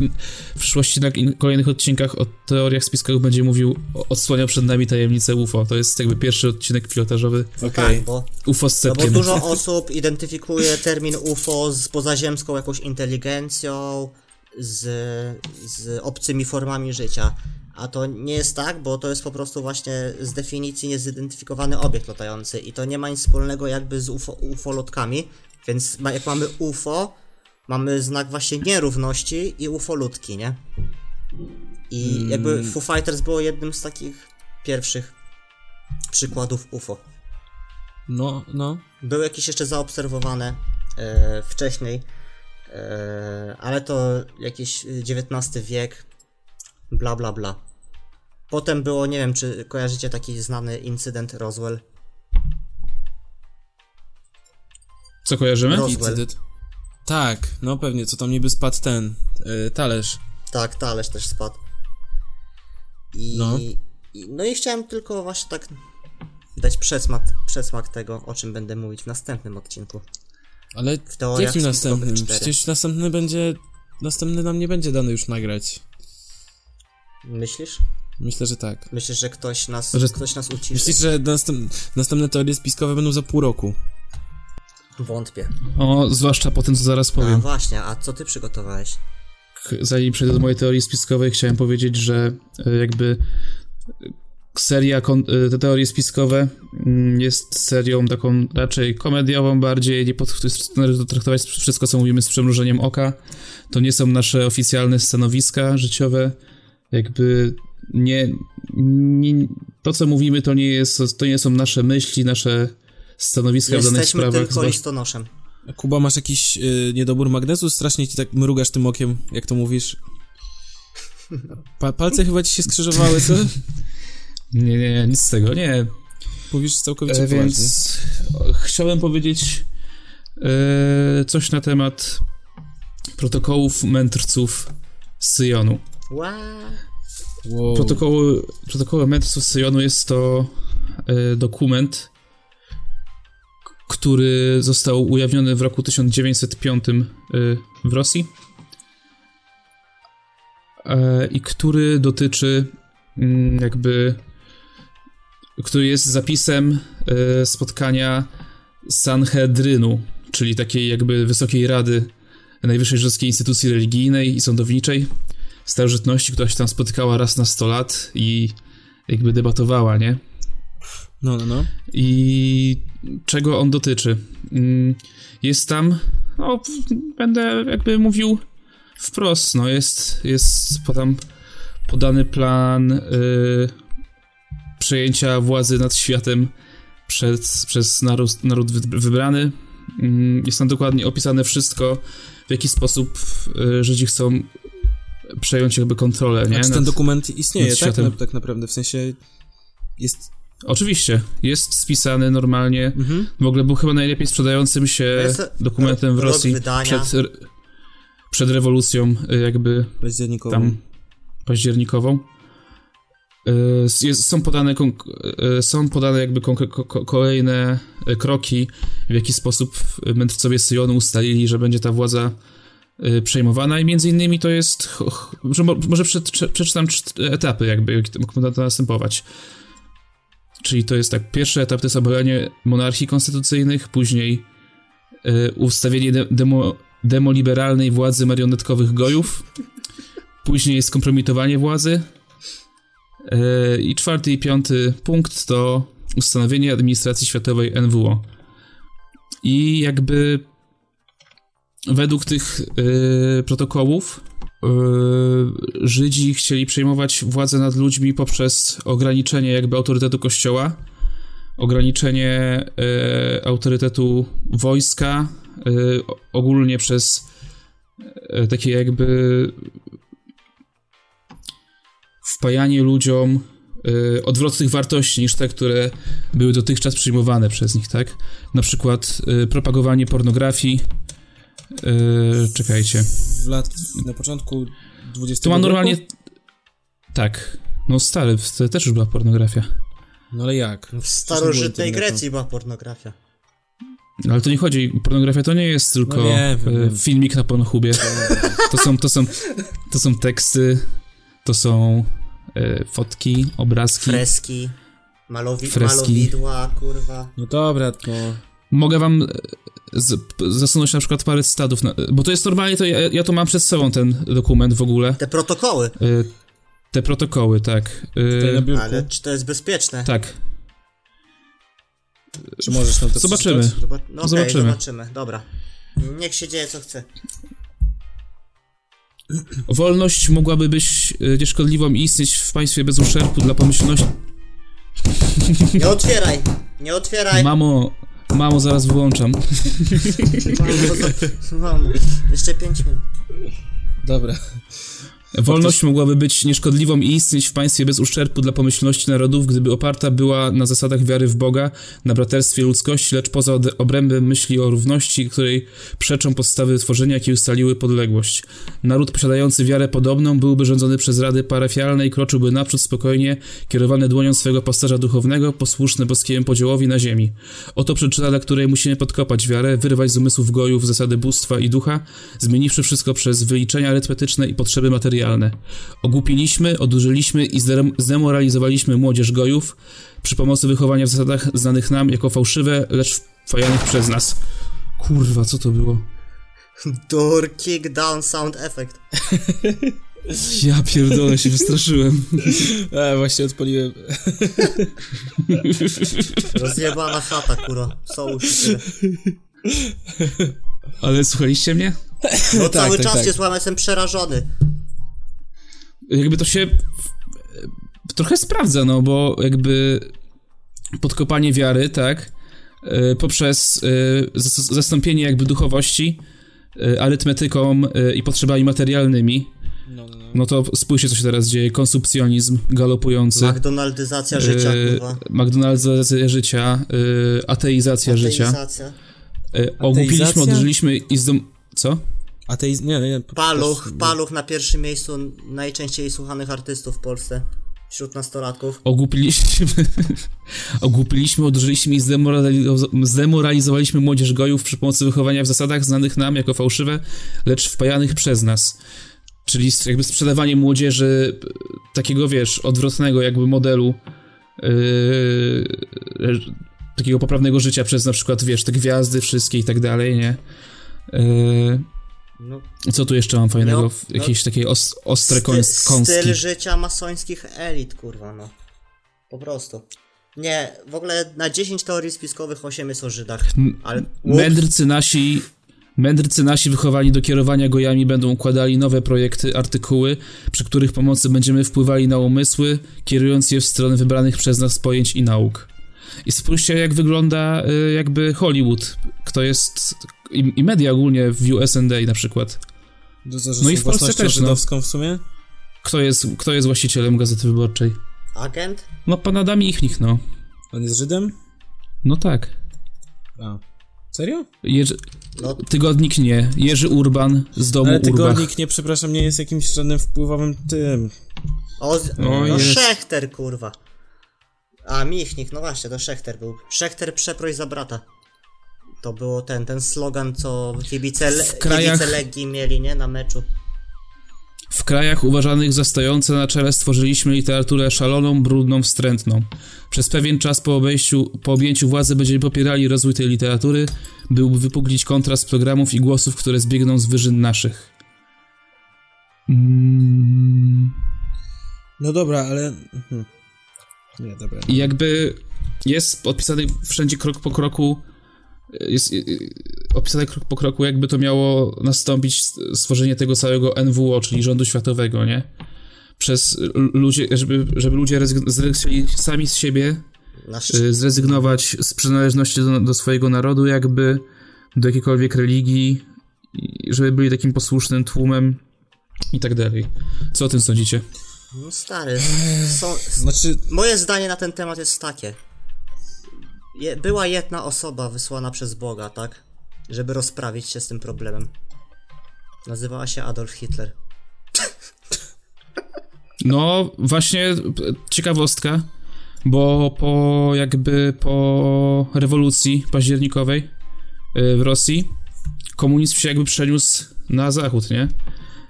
w przyszłości na kolejnych odcinkach o teoriach spiskowych będzie mówił, odsłaniał przed nami tajemnicę UFO. To jest jakby pierwszy odcinek pilotażowy Okej. Tak, bo, UFO z no bo dużo osób identyfikuje termin UFO z pozaziemską jakąś inteligencją, z, z obcymi formami życia. A to nie jest tak, bo to jest po prostu właśnie z definicji niezidentyfikowany obiekt latający i to nie ma nic wspólnego jakby z UFO, ufolotkami, więc ma, jak mamy UFO, mamy znak właśnie nierówności i ufolutki, nie? I jakby Foo Fighters było jednym z takich pierwszych przykładów UFO. No, no. Były jakieś jeszcze zaobserwowane e, wcześniej, e, ale to jakiś XIX wiek, bla bla bla. Potem było, nie wiem, czy kojarzycie taki znany incydent Roswell. Co kojarzymy? Roz- Incydent. Tak, no pewnie, co tam niby spadł ten y, talerz. Tak, talerz też spadł. I, No. i, no i chciałem tylko właśnie tak dać przesmak, przesmak tego, o czym będę mówić w następnym odcinku. Ale W jakim następnym? Przecież następny będzie... Następny nam nie będzie dany już nagrać. Myślisz? Myślę, że tak. Myślisz, że ktoś nas, Że- ktoś nas uciszy? Myślisz, że następ... następne teorie spiskowe będą za pół roku? Wątpię. O, zwłaszcza po tym, co zaraz A powiem. właśnie, a co ty przygotowałeś? Zanim przejdę do mojej teorii spiskowej, chciałem powiedzieć, że e, jakby seria, e, te teorie spiskowe mm, jest serią taką raczej komediową bardziej, nie należy to traktować wszystko, co mówimy z przemrużeniem oka. To nie są nasze oficjalne stanowiska życiowe, jakby nie, nie to, co mówimy, to nie, jest, to nie są nasze myśli, nasze stanowiska w danych Jesteśmy sprawach. tylko zwłasz- listonoszem. Kuba, masz jakiś y, niedobór magnezu? Strasznie ci tak mrugasz tym okiem, jak to mówisz. Pa palce chyba ci się skrzyżowały, co? [laughs] Nie, nie, nic z tego, nie. Mówisz całkowicie E, poważnie. więc o, chciałem powiedzieć e, coś na temat protokołów mędrców z Syjonu. Wow. Protokoły, protokoły mędrców z Syjonu jest to e, dokument, który został ujawniony w roku 1905 e, w Rosji e, i który dotyczy mm, jakby który jest zapisem e, spotkania Sanhedrynu, czyli takiej jakby wysokiej rady najwyższej żydowskiej instytucji religijnej i sądowniczej starożytności, która się tam spotykała raz na 100 lat i jakby debatowała, nie? No, no, no. I czego on dotyczy? Mm, Jest tam, no, będę jakby mówił wprost, no, jest, jest tam podany plan y, przejęcia władzy nad światem przez, przez naród, naród wy- wybrany. Mm, Jest tam dokładnie opisane wszystko, w jaki sposób y, Żydzi chcą przejąć jakby kontrolę, nie? A czy ten dokument istnieje, tak? Na, tak naprawdę, w sensie jest... Oczywiście, jest spisany normalnie. Mhm. W ogóle był chyba najlepiej sprzedającym się Jest dokumentem w Rosji przed, przed rewolucją y, jakby Październikową. tam październikową. y, jest, są podane, y, są podane jakby kolejne kroki, w jaki sposób mędrcowie Syjonu ustalili, że będzie ta władza przejmowana i między innymi to jest, że może przeczytam etapy jakby, jak ma to następować. Czyli to jest tak, pierwszy etap to jest obalenie monarchii konstytucyjnych, później y, ustawienie de demo, demoliberalnej władzy marionetkowych gojów, [laughs] później jest kompromitowanie władzy y, i czwarty i piąty punkt to ustanowienie administracji światowej NWO. I jakby według tych y, protokołów Żydzi chcieli przejmować władzę nad ludźmi poprzez ograniczenie jakby autorytetu kościoła, ograniczenie y, autorytetu wojska, y, ogólnie przez y, takie jakby wpajanie ludziom odwrotnych wartości niż te, które były dotychczas przyjmowane przez nich, tak? Na przykład propagowanie pornografii, czekajcie. W lat, na początku XX To ma normalnie... Tak. No stary, to też już była pornografia. No ale jak? W starożytnej Grecji była pornografia. Ale to nie chodzi, pornografia to nie jest tylko no nie, e, filmik na Pornhubie. To są, to są, to są teksty, to są e, fotki, obrazki. Freski, malowi freski. malowidła, kurwa. No dobra, to... Mogę wam z, zasunąć na przykład parę stadów, na, bo to jest normalnie, to ja, ja to mam przed sobą ten dokument w ogóle. Te protokoły. Y, te protokoły, tak. Y, Ale czy to jest bezpieczne? Tak. Czy możesz tam to Zobaczymy. Zobac no okay, zobaczymy. zobaczymy, dobra. Niech się dzieje co chce. Wolność mogłaby być nieszkodliwą i istnieć w państwie bez uszczerbku dla pomyślności. Nie otwieraj! Nie otwieraj! Mamo, Mamo, zaraz wyłączam. Mamo, jeszcze 5 minut. Dobra. Wolność mogłaby być nieszkodliwą i istnieć w państwie bez uszczerbku dla pomyślności narodów, gdyby oparta była na zasadach wiary w Boga, na braterstwie ludzkości, lecz poza obrębem myśli o równości, której przeczą podstawy tworzenia, jakie ustaliły podległość. Naród posiadający wiarę podobną byłby rządzony przez rady parafialne i kroczyłby naprzód spokojnie, kierowany dłonią swego pasterza duchownego, posłuszny boskiemu podziełowi na ziemi. Oto przyczyna, dla której musimy podkopać wiarę, wyrwać z umysłów gojów zasady bóstwa i ducha, zmieniwszy wszystko przez wyliczenia arytmetyczne i potrzeby materialne materialne. Ogłupiliśmy, odurzyliśmy i zdemoralizowaliśmy młodzież gojów przy pomocy wychowania w zasadach znanych nam jako fałszywe, lecz wfajanych przez nas. Kurwa, co to było? Door kick down sound effect. [laughs] Ja pierdolę, się wystraszyłem. A, [laughs] właśnie odpaliłem. [laughs] Rozjebana chata, kurwa. Są Ale słuchaliście mnie? No tak, cały tak, czas tak. jest łam, jestem przerażony jakby to się trochę sprawdza, no bo jakby podkopanie wiary, tak, e, poprzez e, zastąpienie jakby duchowości e, arytmetyką i potrzebami materialnymi. No, no, no. no to spójrzcie, co się teraz dzieje. Konsumpcjonizm galopujący. McDonaldyzacja życia, kurwa. McDonaldyzacja życia, ateizacja, ateizacja. życia. Ogłupiliśmy, odżyliśmy i zdom... Co? Ateiz... Nie, nie, Paluch, Paluch na pierwszym miejscu najczęściej słuchanych artystów w Polsce wśród nastolatków. Ogłupiliśmy, [laughs] ogłupiliśmy, odżyliśmy i zdemoralizowaliśmy młodzież gojów przy pomocy wychowania w zasadach znanych nam jako fałszywe, lecz wpajanych przez nas. Czyli jakby sprzedawanie młodzieży takiego, wiesz, odwrotnego jakby modelu yy, takiego poprawnego życia przez na przykład, wiesz, te gwiazdy wszystkie i tak dalej, nie? Yy, no, Co tu jeszcze mam fajnego? No, Jakieś no, takie os, ostre sty, kąski. Styl życia masońskich elit, kurwa, no. Po prostu. Nie, w ogóle na 10 teorii spiskowych 8 jest o Żydach, ale... Mędrcy nasi... Mędrcy nasi wychowani do kierowania gojami będą układali nowe projekty, artykuły, przy których pomocy będziemy wpływali na umysły, kierując je w stronę wybranych przez nas pojęć i nauk. I spójrzcie, jak wygląda y, jakby Hollywood. Kto jest i, i media ogólnie w USA na przykład. No i w Polsce też, no. w sumie? Kto jest, kto jest właścicielem Gazety Wyborczej? Agent? No, pan Adam Ichnik, no. On jest Żydem? No tak. A. Serio? Jerzy... No. Tygodnik nie. Jerzy Urban z domu Ale tygodnik Urbach. nie, przepraszam, nie jest jakimś żadnym wpływowym tym O, no jest. Szechter, kurwa. A, Michnik, no właśnie, to Szechter był. Szechter przeproś za brata. To było ten, ten slogan, co kibice, le... krajach- kibice Legii mieli, nie? Na meczu. W krajach uważanych za stojące na czele stworzyliśmy literaturę szaloną, brudną, wstrętną. Przez pewien czas po, obejściu, po objęciu władzy będziemy popierali rozwój tej literatury, by wypuklić kontrast programów i głosów, które zbiegną z wyżyn naszych. Mm. No dobra, ale... mhm. Nie, dobra. I jakby jest odpisany wszędzie krok po kroku, jest y, y, opisane krok po kroku, jakby to miało nastąpić stworzenie tego całego NWO, czyli rządu światowego, nie? Przez ludzie, żeby, żeby ludzie rezygn- zre- sami z siebie y, zrezygnować z przynależności do, do swojego narodu, jakby do jakiejkolwiek religii, żeby byli takim posłusznym tłumem i tak dalej. Co o tym sądzicie? No stary, są... Znaczy, Moje zdanie na ten temat jest takie. Je, była jedna osoba wysłana przez Boga, tak? Żeby rozprawić się z tym problemem. Nazywała się Adolf Hitler. No, właśnie ciekawostka, bo po jakby po rewolucji październikowej y, w Rosji komunizm się jakby przeniósł na zachód, nie?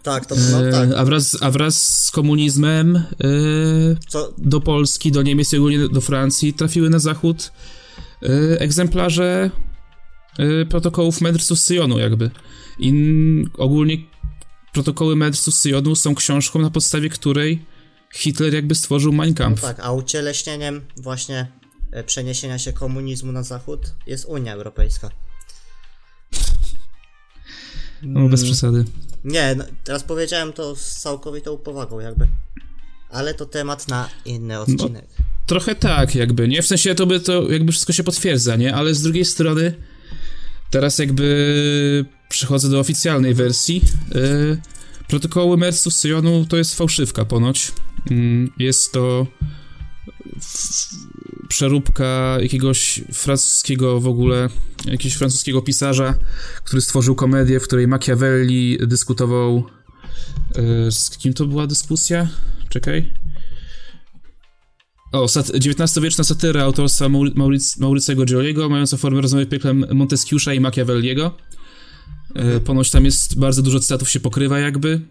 Tak, to no E, tak. a, wraz, a wraz z komunizmem Co, do Polski, do Niemiec i ogólnie do Francji trafiły na zachód y, egzemplarze y, protokołów Medrsu z Syjonu jakby. I ogólnie protokoły Medrsu z Syjonu są książką, na podstawie której Hitler jakby stworzył Mein no Kampf. tak, a ucieleśnieniem właśnie e, przeniesienia się komunizmu na zachód jest Unia Europejska. No, bez przesady. Nie, no, teraz powiedziałem to z całkowitą powagą jakby. Ale to temat na inny odcinek. Trochę tak, jakby, nie? W sensie to by to jakby wszystko się potwierdza, nie? Ale z drugiej strony teraz jakby przechodzę do oficjalnej wersji. Yy, protokoły Mersu z Syjonu to jest fałszywka ponoć. Mm, jest to przeróbka jakiegoś francuskiego w ogóle, jakiegoś francuskiego pisarza, który stworzył komedię, w której Machiavelli dyskutował yy, z kim to była dyskusja? Czekaj. O, sat- XIX-wieczna satyra autorstwa Mauri- Mauric- Maurycego Gioliego, mająca formę rozmowy pieklem Montesquieu'a i Machiavelliego. E, ponoć tam jest bardzo dużo cytatów się pokrywa jakby.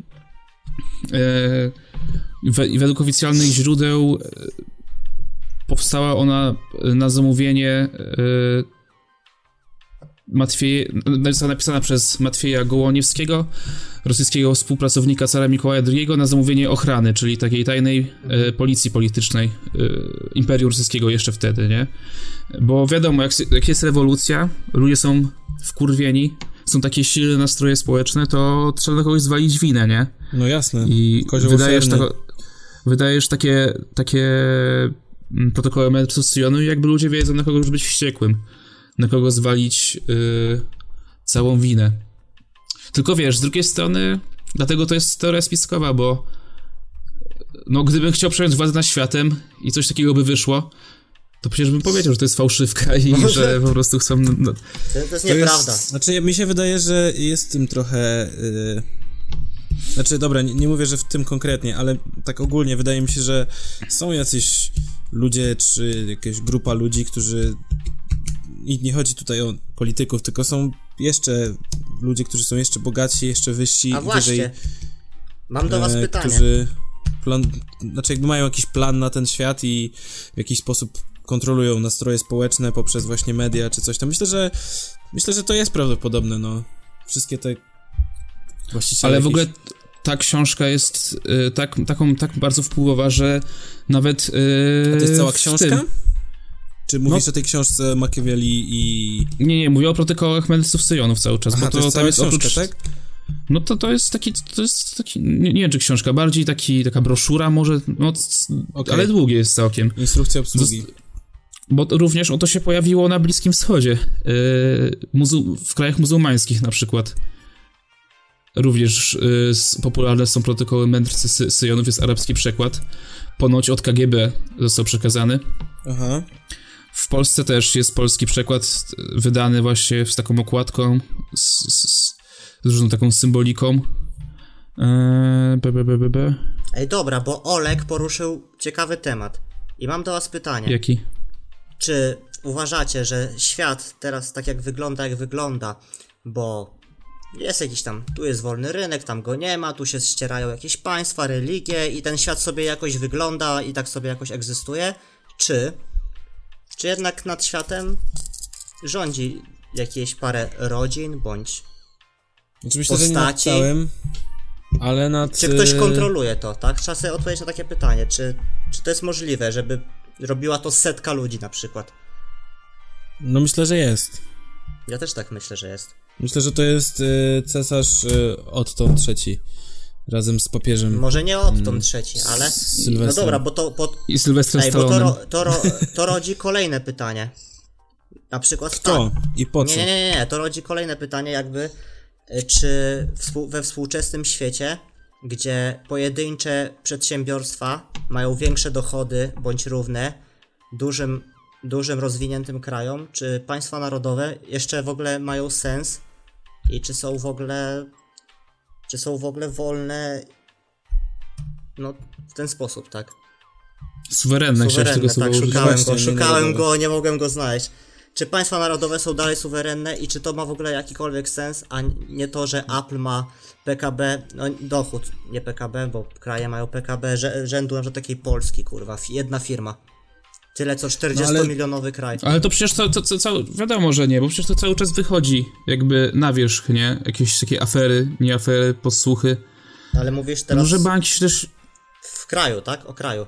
E, według oficjalnych źródeł e, powstała ona e, na zamówienie e, Matwieje, napisana przez Matwieja Gołoniewskiego, rosyjskiego współpracownika cara Mikołaja II na zamówienie ochrany, czyli takiej tajnej e, policji politycznej e, Imperium Rosyjskiego jeszcze wtedy, nie? Bo wiadomo, jak, jak jest rewolucja, ludzie są wkurwieni, są takie silne nastroje społeczne, to trzeba kogoś zwalić winę, nie? no jasne. I Kozioł wydajesz, tako, wydajesz takie, takie mm, protokoły Medrsu Syjonu i jakby ludzie wiedzą, na kogo już być wściekłym. Na kogo zwalić y, całą winę. Tylko wiesz, z drugiej strony, dlatego to jest teoria spiskowa, bo no gdybym chciał przejąć władzę nad światem i coś takiego by wyszło, to przecież bym powiedział, że to jest fałszywka i Może. że po prostu chcą... No, To, to jest To nieprawda. Jest, znaczy, mi się wydaje, że jest tym trochę. Yy... Znaczy, dobra, nie, nie mówię, że w tym konkretnie, ale tak ogólnie wydaje mi się, że są jacyś ludzie, czy jakaś grupa ludzi, którzy. I nie chodzi tutaj o polityków, tylko są jeszcze ludzie, którzy są jeszcze bogatsi, jeszcze wyżsi, A właśnie, wyżej. mam do was e, pytanie. Którzy plan, znaczy jakby mają jakiś plan na ten świat i w jakiś sposób kontrolują nastroje społeczne poprzez właśnie media czy coś tam. Myślę, że myślę, że to jest prawdopodobne, no. Wszystkie te właściciele Ale w ogóle ta książka jest y, tak, taką, tak bardzo wpływowa, że nawet. Y, A to jest cała książka? Tym, Czy mówisz No. o tej książce Machiavelli i... nie, nie, mówię o protokołach Medysów Syjonów cały czas, Aha, bo to, to, jest tam jest książka, oprócz. tak? No to to jest taki. To jest taki. Nie, nie wiem, czy książka, bardziej taki, taka broszura, może. No, Okej. ale długie jest całkiem. Instrukcja obsługi. Bo również o to się pojawiło na Bliskim Wschodzie. Yy, w krajach muzułmańskich na przykład. Również s- popularne są protokoły mędrcy Sy- Syjonów, jest arabski przekład. Ponoć od KGB został przekazany. Aha. W Polsce też jest polski przekład wydany właśnie z taką okładką, z, z, z różną taką symboliką. Eee, be, be. Ej, dobra, bo Olek poruszył ciekawy temat. I mam do was pytanie. Jaki? Czy uważacie, że świat teraz tak jak wygląda, jak wygląda, bo jest jakiś tam, tu jest wolny rynek, tam go nie ma, tu się ścierają jakieś państwa, religie i ten świat sobie jakoś wygląda i tak sobie jakoś egzystuje? Czy, czy jednak nad światem rządzi jakieś parę rodzin, bądź Znaczy myślę, Postaci. całym, ale nad... Czy ktoś e, kontroluje to, tak? Trzeba sobie odpowiedzieć na takie pytanie, czy, czy to jest możliwe, żeby robiła to setka ludzi na przykład? No myślę, że jest. Ja też tak myślę, że jest. Myślę, że to jest e, cesarz e, Otto III razem z papieżem Może nie Otton trzeci, ale... z No dobra, bo to, bo, I Sylwestrem ej, bo to, ro, to, ro, to rodzi kolejne pytanie. Na przykład Kto? tak. I po co? Nie, nie, nie, nie, to rodzi kolejne pytanie jakby, y, czy współ, we współczesnym świecie, gdzie pojedyncze przedsiębiorstwa mają większe dochody bądź równe dużym, dużym rozwiniętym krajom, czy państwa narodowe jeszcze w ogóle mają sens i czy są w ogóle, czy są w ogóle wolne, no w ten sposób, tak? Suwerenne, Suwerenne, tego tak, użyć. szukałem go, Właśnie, nie szukałem narodowe. go, nie mogłem go znaleźć. Czy państwa narodowe są dalej suwerenne i czy to ma w ogóle jakikolwiek sens, a nie to, że Apple ma PKB, no dochód, nie PKB, bo kraje mają PKB rzędu na przykład takiej Polski, kurwa, jedna firma. Tyle co 40-milionowy kraj. Ale to przecież to, to, to, to wiadomo, że nie, bo przecież to cały czas wychodzi jakby na wierzch, nie? Jakieś takie afery, nie afery, podsłuchy. Ale mówisz teraz Może banki się też w kraju, tak? O kraju.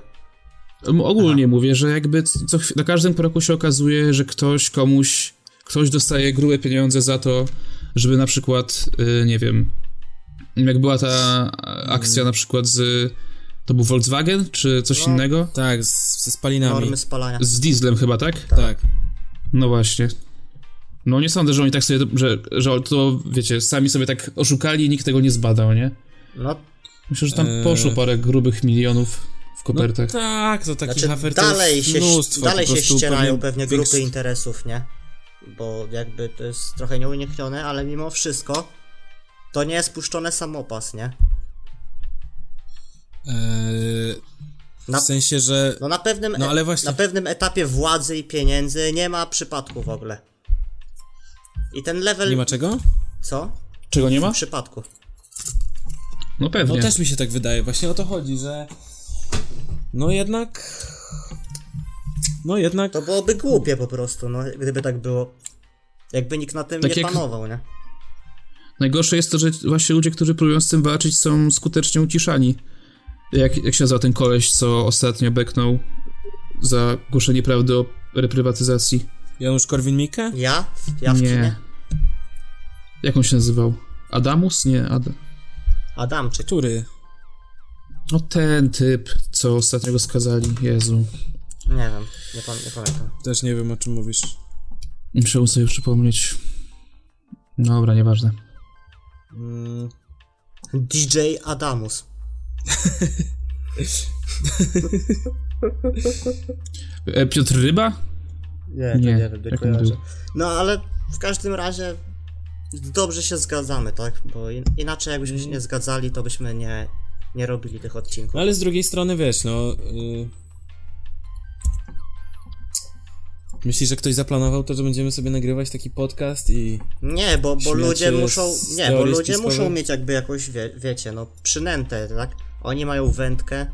Ogólnie mówię, że jakby co, na każdym kroku się okazuje, że ktoś komuś, ktoś dostaje grube pieniądze za to, żeby na przykład, y, nie wiem, jak była ta akcja na przykład z, to był Volkswagen, czy coś No. innego? Tak, z, ze spalinami. Normy spalania. Z dieslem chyba, tak? Tak. No właśnie. No nie sądzę, że oni tak sobie, że, że to, wiecie, sami sobie tak oszukali i nikt tego nie zbadał, nie? No, Myślę, że tam Eee. poszło parę grubych milionów w No kopertach. tak, to takich znaczy afer to dalej się, mnóstwo. dalej się ścierają pewnie grupy większy- interesów, nie? Bo jakby to jest trochę nieuniknione, ale mimo wszystko to nie jest puszczone samopas, nie? Eee, Na, w sensie, że... no na pewnym, No, ale e- właśnie- na pewnym etapie władzy i pieniędzy nie ma przypadku w ogóle. I ten level... Nie ma czego? Co? Czego nie ma? Przypadku. No pewnie. No też mi się tak wydaje. Właśnie o to chodzi, że... No jednak... No jednak... To byłoby głupie po prostu, no, gdyby tak było. Jakby nikt na tym Tak nie jak- panował, nie? Najgorsze jest to, że właśnie ludzie, którzy próbują z tym walczyć, są skutecznie uciszani. Jak, jak się nazywa ten koleś, co ostatnio beknął za głoszenie prawdy o reprywatyzacji? Janusz Korwin-Mikke? Ja? Ja w Nie. kinie? Jak on się nazywał? Adamus? Nie, Ad... Adamczyk. Który? No ten typ, co ostatnio go skazali. Jezu. Nie wiem, nie, pan, nie pamiętam. Też nie wiem o czym mówisz. Muszę sobie przypomnieć. Dobra, nieważne. Mm, DJ Adamus. E, Piotr Ryba? Nie, Nie, nie, wiem, nie kojarzę. No ale w każdym razie dobrze się zgadzamy, tak? Bo in, inaczej jakbyśmy się nie zgadzali, to byśmy nie, nie robili tych odcinków. No ale z drugiej strony, wiesz, no... Y... Myślisz, że ktoś zaplanował to, że będziemy sobie nagrywać taki podcast i... Nie, bo, bo ludzie muszą. Nie, bo ludzie spiskowej? muszą mieć jakby jakąś, wie, wiecie, no, przynętę, tak? Oni mają wędkę,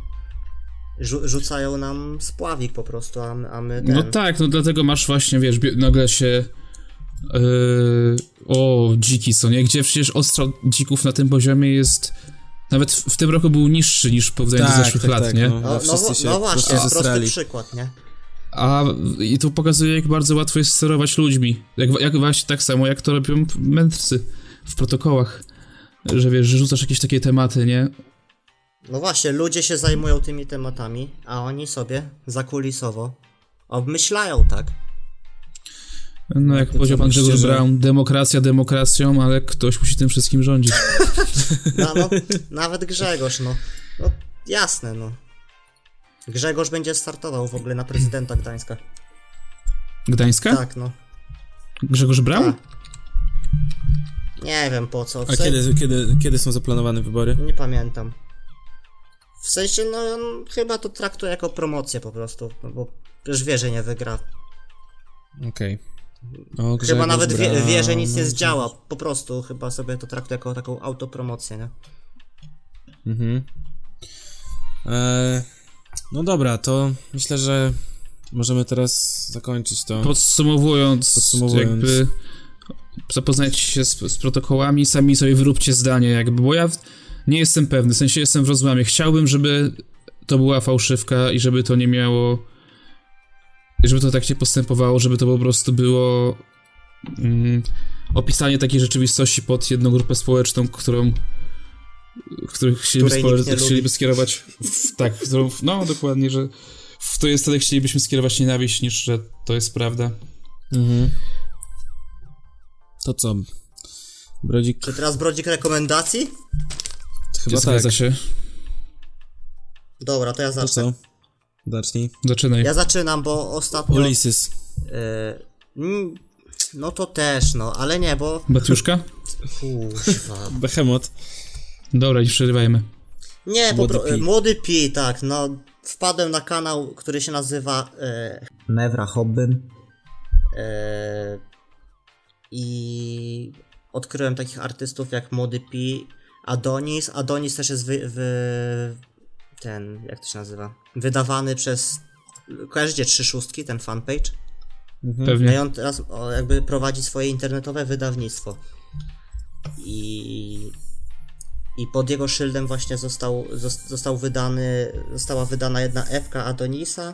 rzu- rzucają nam spławik po prostu, a, my- a my. Ten, No tak, no dlatego masz właśnie, wiesz, bie- nagle się. Yy, o, dziki są, nie? Gdzie przecież ostrzał dzików na tym poziomie jest. Nawet w, w tym roku był niższy niż w porównaniu do zeszłych lat, nie? No, No, no, no, wszyscy się no po właśnie, prosty przykład, nie? A i to pokazuje, jak bardzo łatwo jest sterować ludźmi. Jak, jak właśnie tak samo, jak to robią mędrcy w protokołach. Że wiesz, że rzucasz jakieś takie tematy, nie? No właśnie, ludzie się zajmują tymi tematami, a oni sobie zakulisowo obmyślają, tak? No jak powiedział pan Grzegorz że- Braun, demokracja demokracją, ale ktoś musi tym wszystkim rządzić. No, no nawet Grzegorz, no. No jasne, no. Grzegorz będzie startował w ogóle na prezydenta Gdańska. Gdańska? Tak, no. Grzegorz Braun? Tak. Nie wiem po co. A kiedy, kiedy, kiedy są zaplanowane wybory? Nie pamiętam. W sensie, no on chyba to traktuje jako promocję po prostu, no bo przecież wie, że nie wygra. Okej. O, Chyba Grzegorz nawet wie, wie, że nic nie zdziała, po prostu chyba sobie to traktuje jako taką autopromocję, nie? Mhm. E, no dobra, to myślę, że możemy teraz zakończyć to. Podsumowując, Podsumowując. jakby zapoznajcie się z, z protokołami, sami sobie wyróbcie zdanie, jakby, bo ja w- nie jestem pewny, w sensie jestem w rozłamie. Chciałbym, żeby to była fałszywka i żeby to nie miało, żeby to tak nie postępowało, żeby to po prostu było mm, opisanie takiej rzeczywistości pod jedną grupę społeczną, którą których chcieliby, chcieliby skierować w, tak, którą, no dokładnie, że w to jest wtedy chcielibyśmy skierować nienawiść, niż że to jest prawda. Mhm. To co? Brodzik? Czy teraz brodzik rekomendacji? Chyba tak. Zgadza się. Dobra, to ja To zacznę. co? Zacznij. Zaczynaj. Ja zaczynam, bo ostatnio... Ulysses. e, no to też, no, ale nie, bo... Batiuszka? Kuźwa. [laughs] Behemoth. Dobra, nie przerywajmy. Nie, po Młody pro... Pi. Młody Pi, tak, no. Wpadłem na kanał, który się nazywa e... Mewra Hobbym. E... I odkryłem takich artystów jak Młody Pi, Adonis. Adonis też jest wy... wy... ten, jak to się nazywa? Wydawany przez... Kojarzycie trzy szóstki, ten fanpage? No i Pewnie. on teraz o, jakby prowadzi swoje internetowe wydawnictwo. I, I pod jego szyldem właśnie został, zos- został wydany, została wydana jedna epka Adonisa.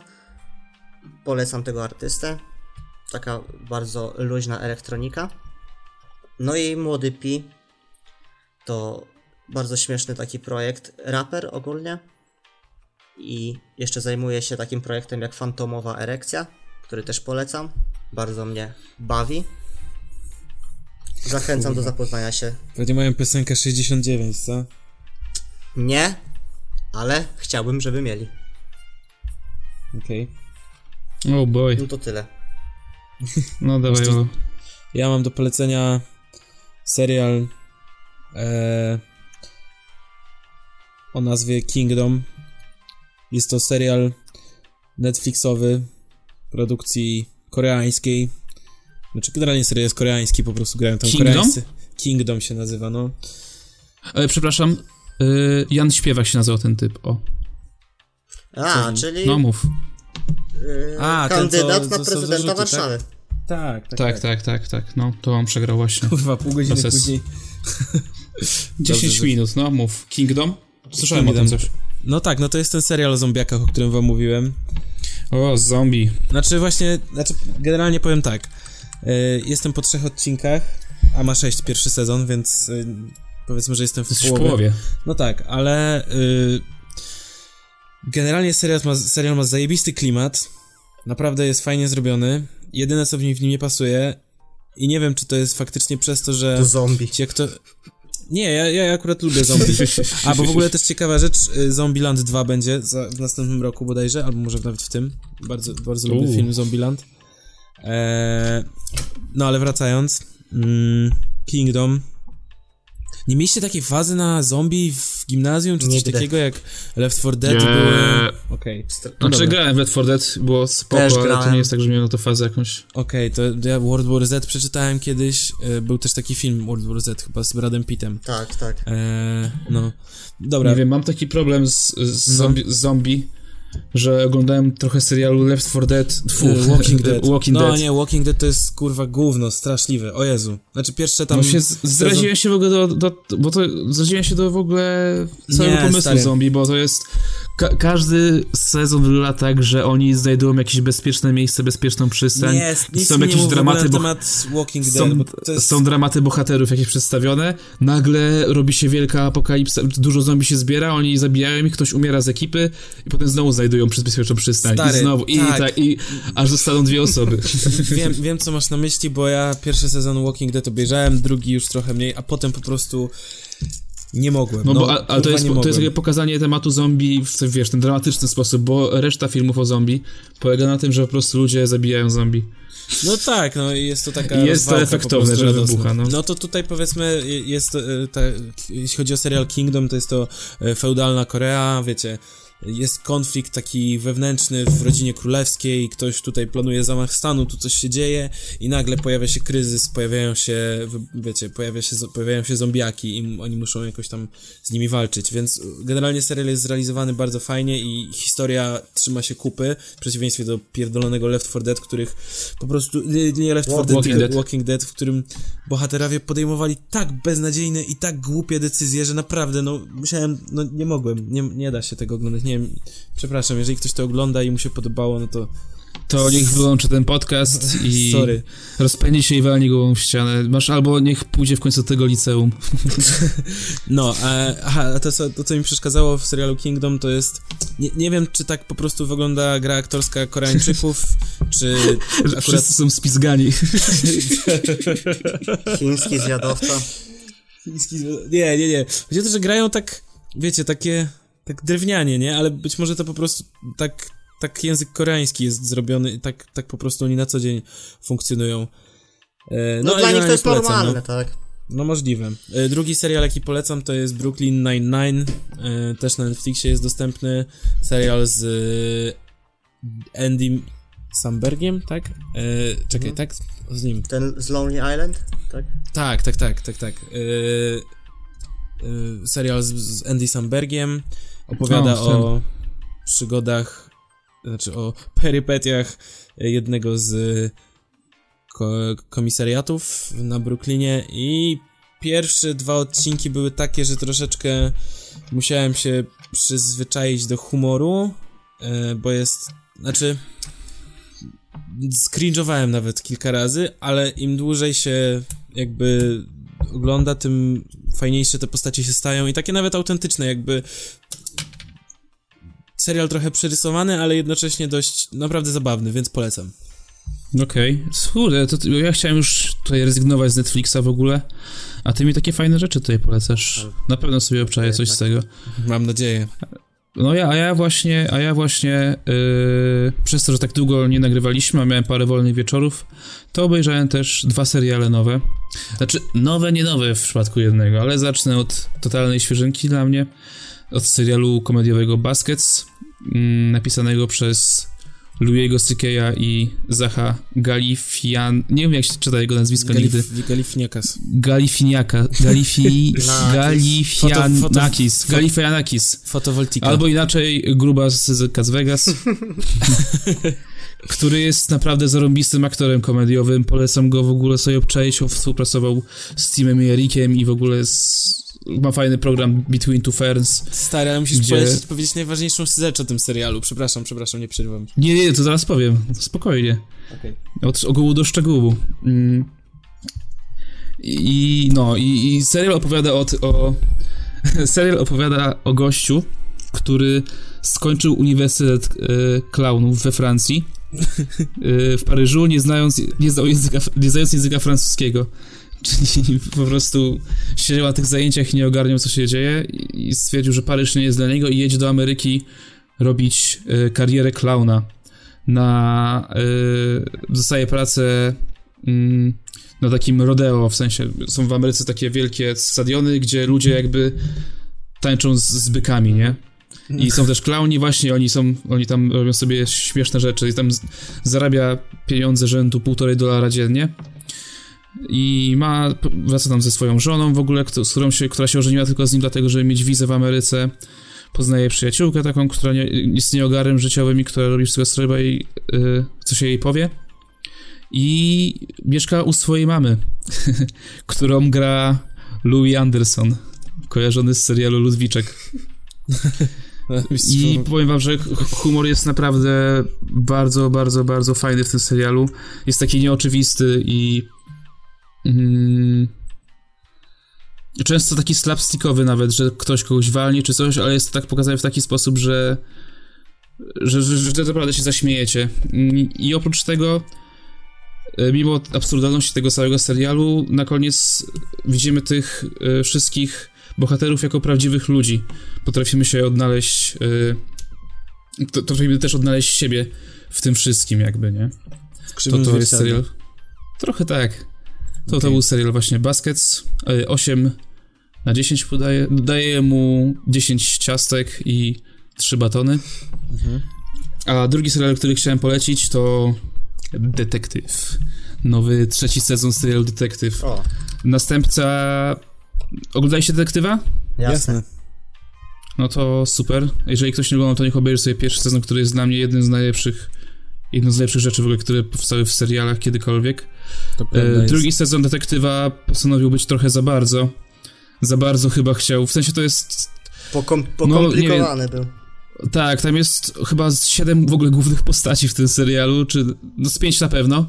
Polecam tego artystę. Taka bardzo luźna elektronika. No i Młody Pi to bardzo śmieszny taki projekt. Raper ogólnie. I jeszcze zajmuje się takim projektem jak Fantomowa Erekcja, który też polecam. Bardzo mnie bawi. Zachęcam do zapoznania się. Pewnie mają piosenkę 69, co? Nie, ale chciałbym, żeby mieli. Okej. Oh boy. No to tyle. No dawaj. Ja mam do polecenia serial e, o nazwie Kingdom. Jest to serial Netflixowy produkcji koreańskiej. Znaczy generalnie serial jest koreański, po prostu grają tam Kingdom? koreańscy. Kingdom się nazywa, no. Ale przepraszam, y, Jan Śpiewak się nazywał ten typ, o. A, czyli No mów. yy, A, ten, kandydat co na prezydenta zarzuty, Warszawy. Tak, tak, Tak, tak, tak, tak, no, to on przegrał właśnie. Kurwa, pół godziny Proces. później. [laughs] 10 dobrze. minut, no mów. Kingdom? Słyszałem o tym coś. No tak, no to jest ten serial o zombiakach, o którym wam mówiłem. O, zombie. Znaczy właśnie, znaczy generalnie powiem tak. Y, jestem po trzech odcinkach, a ma sześć pierwszy sezon, więc y, powiedzmy, że jestem w Jesteś w połowie. połowie. No tak, ale y, generalnie serial ma, serial ma zajebisty klimat. Naprawdę jest fajnie zrobiony. Jedyne co w nim, w nim nie pasuje i nie wiem czy to jest faktycznie przez to, że To zombie. ci jak to... Nie, ja, ja akurat lubię zombie. [laughs] A, bo w ogóle też ciekawa rzecz, y, Zombieland 2 będzie za, w następnym roku bodajże, albo może nawet w tym. Bardzo, bardzo lubię film Zombieland. Eee, no ale wracając, mm, Kingdom. Nie mieliście takiej fazy na zombie w gimnazjum, czy coś Nigdy. takiego jak Left 4 Dead Nie. były... Okej, Znaczy dobra. grałem w Left 4 Dead, było spoko, Też ale to nie jest tak, że miałem na to fazę jakąś. okej, to ja World War Z przeczytałem kiedyś, e, był też taki film World War Z chyba z Bradem Pittem. Tak, tak. Eee, no, dobra. Nie wiem, mam taki problem z, z, No. z zombie, że oglądałem trochę serialu Left 4 Dead, tfu, Walking [laughs] Dead. Walking no Dead. nie, Walking Dead to jest kurwa gówno, straszliwe, o Jezu. Znaczy pierwsze tam... No się z- zraziłem się w ogóle do, do, bo to zraziłem się do w ogóle całego Nie, pomysłu stary. zombie, bo to jest ka każdy sezon wygląda tak, że oni znajdują jakieś bezpieczne miejsce, bezpieczną przystań. Nie, nic są nie jakieś ogóle dramaty, bo temat Walking Dead, są, to jest... są dramaty bohaterów jakieś przedstawione, nagle robi się wielka apokalipsa, dużo zombie się zbiera, oni zabijają ich, ktoś umiera z ekipy i potem znowu znajdują bezpieczną przystań Stary, i znowu, i tak. tak, i aż zostaną dwie osoby. [laughs] Wiem, wiem, co masz na myśli, bo ja pierwszy sezon Walking Dead obejrzałem, drugi już trochę mniej, a potem po prostu Nie mogłem. No, No, bo, ale to jest, to jest pokazanie tematu zombie w wiesz, ten dramatyczny sposób, bo reszta filmów o zombie polega na tym, że po prostu ludzie zabijają zombie. No tak, no i jest to taka Jest to efektowne, że wybucha, no. no to tutaj powiedzmy jest, e, ta, jeśli chodzi o serial Kingdom, to jest to e, feudalna Korea, wiecie, jest konflikt taki wewnętrzny w rodzinie królewskiej, ktoś tutaj planuje zamach stanu, tu coś się dzieje i nagle pojawia się kryzys, pojawiają się, wiecie, pojawia się, pojawiają się zombiaki i oni muszą jakoś tam z nimi walczyć, więc generalnie serial jest zrealizowany bardzo fajnie i historia trzyma się kupy, w przeciwieństwie do pierdolonego Left 4 Dead, których po prostu, nie, nie Left 4 Dead, Walking tylko Dead. Walking Dead, w którym bohaterowie podejmowali tak beznadziejne i tak głupie decyzje, że naprawdę, no, musiałem, no, nie mogłem, nie, nie da się tego oglądać, nie wiem, przepraszam, jeżeli ktoś to ogląda i mu się podobało, no to To niech wyłączy ten podcast i [laughs] Sorry. rozpędzi się i walnie głową w ścianę. Masz albo niech pójdzie w końcu do tego liceum. [laughs] No, a, aha, to, co- to co mi przeszkadzało w serialu Kingdom to jest, nie, nie wiem czy tak po prostu wygląda gra aktorska Koreańczyków, [laughs] czy akurat Wszyscy są spizgani. Chiński zjadowca. chiński... Nie, nie, nie. Chodzi o to, że grają tak, wiecie, takie, tak drewnianie, nie? Ale być może to po prostu tak, tak język koreański jest zrobiony tak, tak po prostu oni na co dzień funkcjonują. E, No, ale dla nich to jest polecam, normalne, no. tak? No możliwe. E, Drugi serial, jaki polecam, to jest Brooklyn Nine-Nine. E, Też na Netflixie jest dostępny. Serial z e, Andy Sambergiem, tak? E, Czekaj, tak? Z nim. Ten z Lonely Island, tak? Tak, tak, tak, tak, tak. E, Serial z, z Andy Sambergiem. Opowiada O, o przygodach, znaczy o perypetiach jednego z ko- komisariatów na Brooklynie i pierwsze dwa odcinki były takie, że troszeczkę musiałem się przyzwyczaić do humoru, e, bo jest, znaczy scringe'owałem nawet kilka razy, ale im dłużej się jakby ogląda, tym fajniejsze te postacie się stają i takie nawet autentyczne, jakby serial trochę przerysowany, ale jednocześnie dość naprawdę zabawny, więc polecam. Okej. Kurde, to, ja chciałem już tutaj rezygnować z Netflixa w ogóle, a ty mi takie fajne rzeczy tutaj polecasz. Na pewno sobie obczaję coś z tego. Mam nadzieję. No ja, a ja właśnie, a ja właśnie yy, przez to, że tak długo nie nagrywaliśmy, a miałem parę wolnych wieczorów, to obejrzałem też dwa seriale nowe. Znaczy, nowe, nie nowe w przypadku jednego, ale zacznę od totalnej świeżynki dla mnie. Od serialu komediowego Baskets, mm, napisanego przez Louiego Sykeya i Zacha Galifian... Nie wiem, jak się czyta jego nazwisko nigdy. Galif, Galifniakas. Galifiniaka. [laughs] Galifi... Nakis. Galifianakis. Galifianakis. Fotowoltika. Albo inaczej, gruba z, z Las Vegas, [laughs] który jest naprawdę zarąbistym aktorem komediowym. Polecam go w ogóle sobie obczaić. On współpracował z Timem i Erikiem i w ogóle z, ma fajny program Between Two Ferns. Stary, ale musisz Gdzie- polecić, powiedzieć najważniejszą rzecz o tym serialu. Przepraszam, przepraszam, nie przerywam. Nie, nie, to zaraz powiem. Spokojnie. Okej. Od ogółu do szczegółu. Mm. I no, i, i serial opowiada o, o. [laughs] Serial opowiada o gościu, który skończył Uniwersytet e, Klaunów we Francji. [laughs] e, w Paryżu, nie znając, nie, znał języka, nie znając języka francuskiego. Czyli po prostu siedział na tych zajęciach i nie ogarniał, co się dzieje, i stwierdził, że Paryż nie jest dla niego i jedzie do Ameryki robić e, karierę klauna na. Y, dostaje pracę mm, na takim rodeo, w sensie są w Ameryce takie wielkie stadiony, gdzie ludzie jakby tańczą z, z bykami, nie? I są też klauni właśnie, oni są, oni tam robią sobie śmieszne rzeczy i tam zarabia pieniądze rzędu półtorej dolara dziennie. I ma, wraca tam ze swoją żoną w ogóle, z którą się, która się ożeniła tylko z nim dlatego, żeby mieć wizę w Ameryce. Poznaje przyjaciółkę taką, która nie, jest nieogarem życiowym i która robi wszystko, co trzeba i y, co się jej powie. I mieszka u swojej mamy, [laughs] którą gra Louis Anderson, kojarzony z serialu Ludwiczek. I powiem wam, że humor jest naprawdę bardzo, bardzo, bardzo fajny w tym serialu. Jest taki nieoczywisty i mm, często taki slapstickowy nawet, że ktoś kogoś walnie czy coś, ale jest to tak pokazane w taki sposób, że że, że, że naprawdę się zaśmiejecie. I oprócz tego e, mimo absurdalności tego całego serialu, na koniec widzimy tych e, wszystkich bohaterów jako prawdziwych ludzi. Potrafimy się odnaleźć, yy, to, potrafimy też odnaleźć siebie w tym wszystkim jakby, nie? To to jest serial. Trochę tak. To, to Okej. był serial właśnie Baskets. y, 8 na 10 podaję. Daję mu 10 ciastek i 3 batony. Mhm. A drugi serial, który chciałem polecić to Detektyw. Nowy trzeci sezon serialu Detektyw. O, Następca... Oglądaliście Detektywa? jasne. Jasne. No to super. Jeżeli ktoś nie oglądał, to niech obejrzy sobie pierwszy sezon, który jest dla mnie jednym z najlepszych jedną z lepszych rzeczy w ogóle, które powstały w serialach kiedykolwiek. E, drugi sezon Detektywa postanowił być trochę za bardzo. Za bardzo chyba chciał. W sensie to jest. Pokom- No, pokomplikowany był. Tak, tam jest chyba z siedem w ogóle głównych postaci w tym serialu, czy no z pięć na pewno.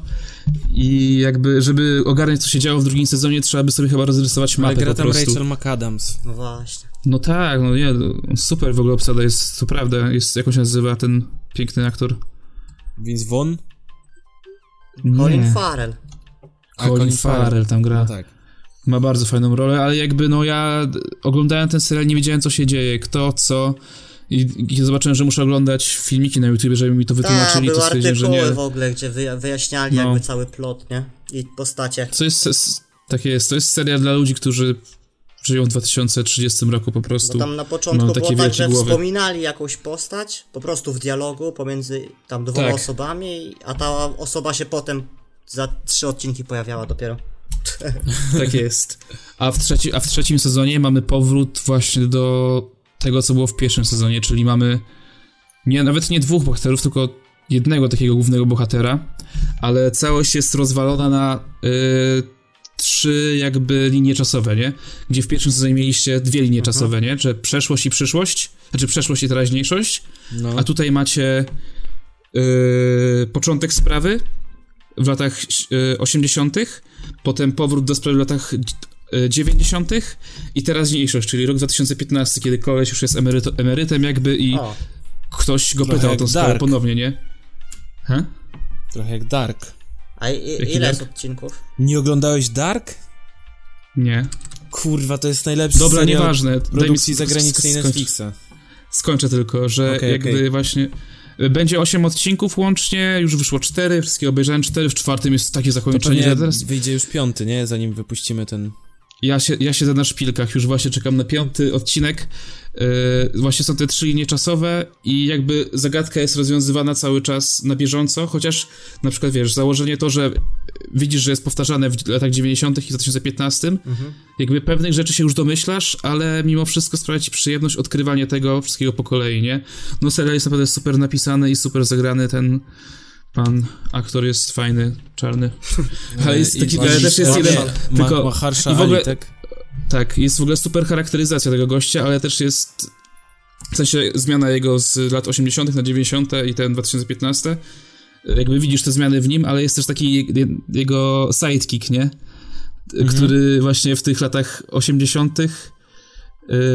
I jakby, żeby ogarnąć, co się działo w drugim sezonie, trzeba by sobie chyba rozrysować Ale mapę gra po tam prostu. Rachel McAdams. No właśnie. No tak, no nie, no, super w ogóle obsada jest, to prawda, jest, jak on się nazywa, ten piękny aktor? Vince Vaughn? Colin Nie. Farrell. A, Colin Farrell tam gra. No tak. Ma bardzo fajną rolę, ale jakby no ja oglądałem ten serial, nie wiedziałem co się dzieje, kto, co i, i zobaczyłem, że muszę oglądać filmiki na YouTube, żeby mi to wytłumaczyli, były to stwierdziłem, że artykuły nie. w ogóle, gdzie wyja- wyjaśniali No. jakby cały plot, nie? I postacie. To jest, takie jest, to jest serial dla ludzi, którzy żyją w 2030 roku po Bo prostu. tam na początku Mam takie było tak, że głowy. wspominali jakąś postać, po prostu w dialogu pomiędzy tam dwoma Tak. osobami, a ta osoba się potem za trzy odcinki pojawiała dopiero. [laughs] Tak jest. A w, trzeci, a w trzecim sezonie mamy powrót właśnie do tego, co było w pierwszym sezonie, czyli mamy nie, nawet nie dwóch bohaterów, tylko jednego takiego głównego bohatera, ale całość jest rozwalona na y, trzy jakby linie czasowe, nie? Gdzie w pierwszym sezonie mieliście dwie linie czasowe, nie? Że przeszłość i przyszłość, znaczy przeszłość i teraźniejszość, No. a tutaj macie y, początek sprawy w latach y, 80., potem powrót do sprawy w latach y, 90. i teraźniejszość, czyli rok 2015, kiedy koleś już jest emeryto, emerytem jakby i O, ktoś go pytał o tą sprawę ponownie, nie? He? Trochę jak Dark. A i, ile jest odcinków? Nie oglądałeś Dark? Nie. Kurwa, to jest najlepszy Dobra, nieważne. Mi produkcji zagranicznej skończ- Netflixa. Skończę tylko, że Okej, jakby okej. właśnie y, będzie 8 odcinków łącznie, już wyszło 4, wszystkie obejrzałem 4, w czwartym jest takie To zakończenie, że teraz wyjdzie już piąty, nie? Zanim wypuścimy ten... Ja, się, ja siedzę na szpilkach, już właśnie czekam na piąty odcinek. Yy, właśnie są te trzy linie czasowe i jakby zagadka jest rozwiązywana cały czas na bieżąco, chociaż na przykład wiesz, założenie to, że widzisz, że jest powtarzane w latach 90. i 2015, Mhm. jakby pewnych rzeczy się już domyślasz, ale mimo wszystko sprawia ci przyjemność odkrywanie tego wszystkiego po kolei, nie? No serial jest naprawdę super napisany i super zagrany, ten pan aktor jest fajny, czarny. [laughs] Ale jest taki, ale też jest jeden, ma- tylko- i w ogóle- tak? tak, jest w ogóle super charakteryzacja tego gościa, ale też jest w sensie zmiana jego z lat 80. na 90. i ten 2015. Jakby widzisz te zmiany w nim, ale jest też taki je- jego sidekick, nie? Który właśnie w tych latach 80.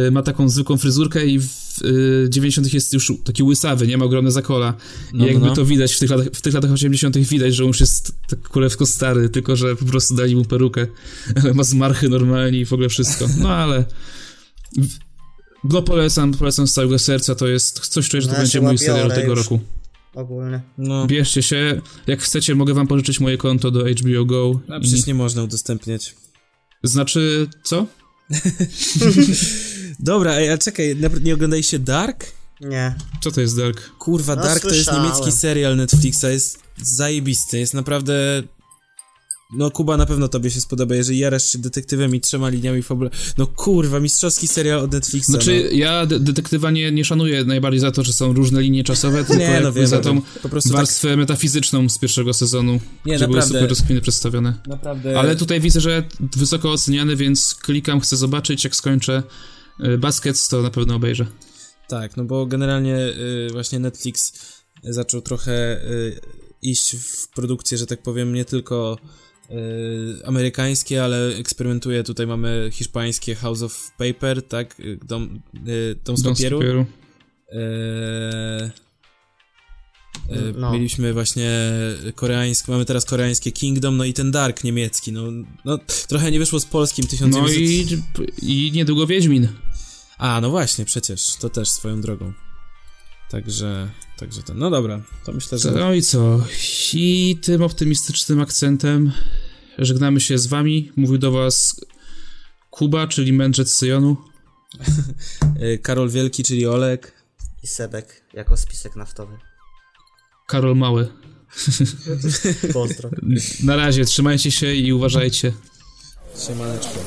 y, ma taką zwykłą fryzurkę i w y, 90. jest już taki łysawy, nie ma ogromne zakola. No, I jakby no. to widać w tych, latach, w tych latach 80. widać, że on już jest tak królewsko stary, tylko że po prostu dali mu perukę. Ale [laughs] ma zmarchy normalnie i w ogóle wszystko. No ale. No polecam, polecam z całego serca, to jest coś, czuję, że to No będzie mój serial tego już. roku. Ogólnie. No, Bierzcie się, jak chcecie, mogę wam pożyczyć moje konto do HBO Go. a I- przecież nie można udostępniać. Znaczy, co? [laughs] Dobra, ej, a czekaj, nie oglądaliście Dark? Nie. Co to jest Dark? Kurwa, No, Dark to jest słyszałem. niemiecki serial Netflixa, jest zajebisty, jest naprawdę... No Kuba, na pewno tobie się spodoba, jeżeli jarasz się detektywem i trzema liniami fabuły. No kurwa, mistrzowski serial od Netflixa. Znaczy, no. ja de- detektywa nie, nie szanuję najbardziej za to, że są różne linie czasowe, tylko Nie, no wiem, za tą po prostu tak, warstwę metafizyczną z pierwszego sezonu, Nie, gdzie były naprawdę. super rozkminy przedstawione. naprawdę... Ale tutaj widzę, że wysoko oceniany, więc klikam, chcę zobaczyć, jak skończę y, Baskets, to na pewno obejrzę. Tak, no bo generalnie y, właśnie Netflix zaczął trochę y, iść w produkcję, że tak powiem, nie tylko amerykańskie, ale eksperymentuje. Tutaj mamy hiszpańskie House of Paper, tak? y, Dom, y, dom z Dom z papieru. papieru. Eee, E, No. Mieliśmy właśnie koreańskie, mamy teraz koreańskie Kingdom, no i ten Dark niemiecki, no, no trochę nie wyszło z polskim 1900... No i, i niedługo Wiedźmin. A, no właśnie, przecież, to też swoją drogą. Także, także to, no dobra, to myślę, że... No i co? I tym optymistycznym akcentem żegnamy się z wami. Mówił do was Kuba, czyli mędrzec Syjonu. [laughs] Karol Wielki, czyli Olek. I Sebek jako spisek naftowy. Karol Mały. [laughs] Pozdro. Na razie, trzymajcie się i uważajcie. Siemaneczko.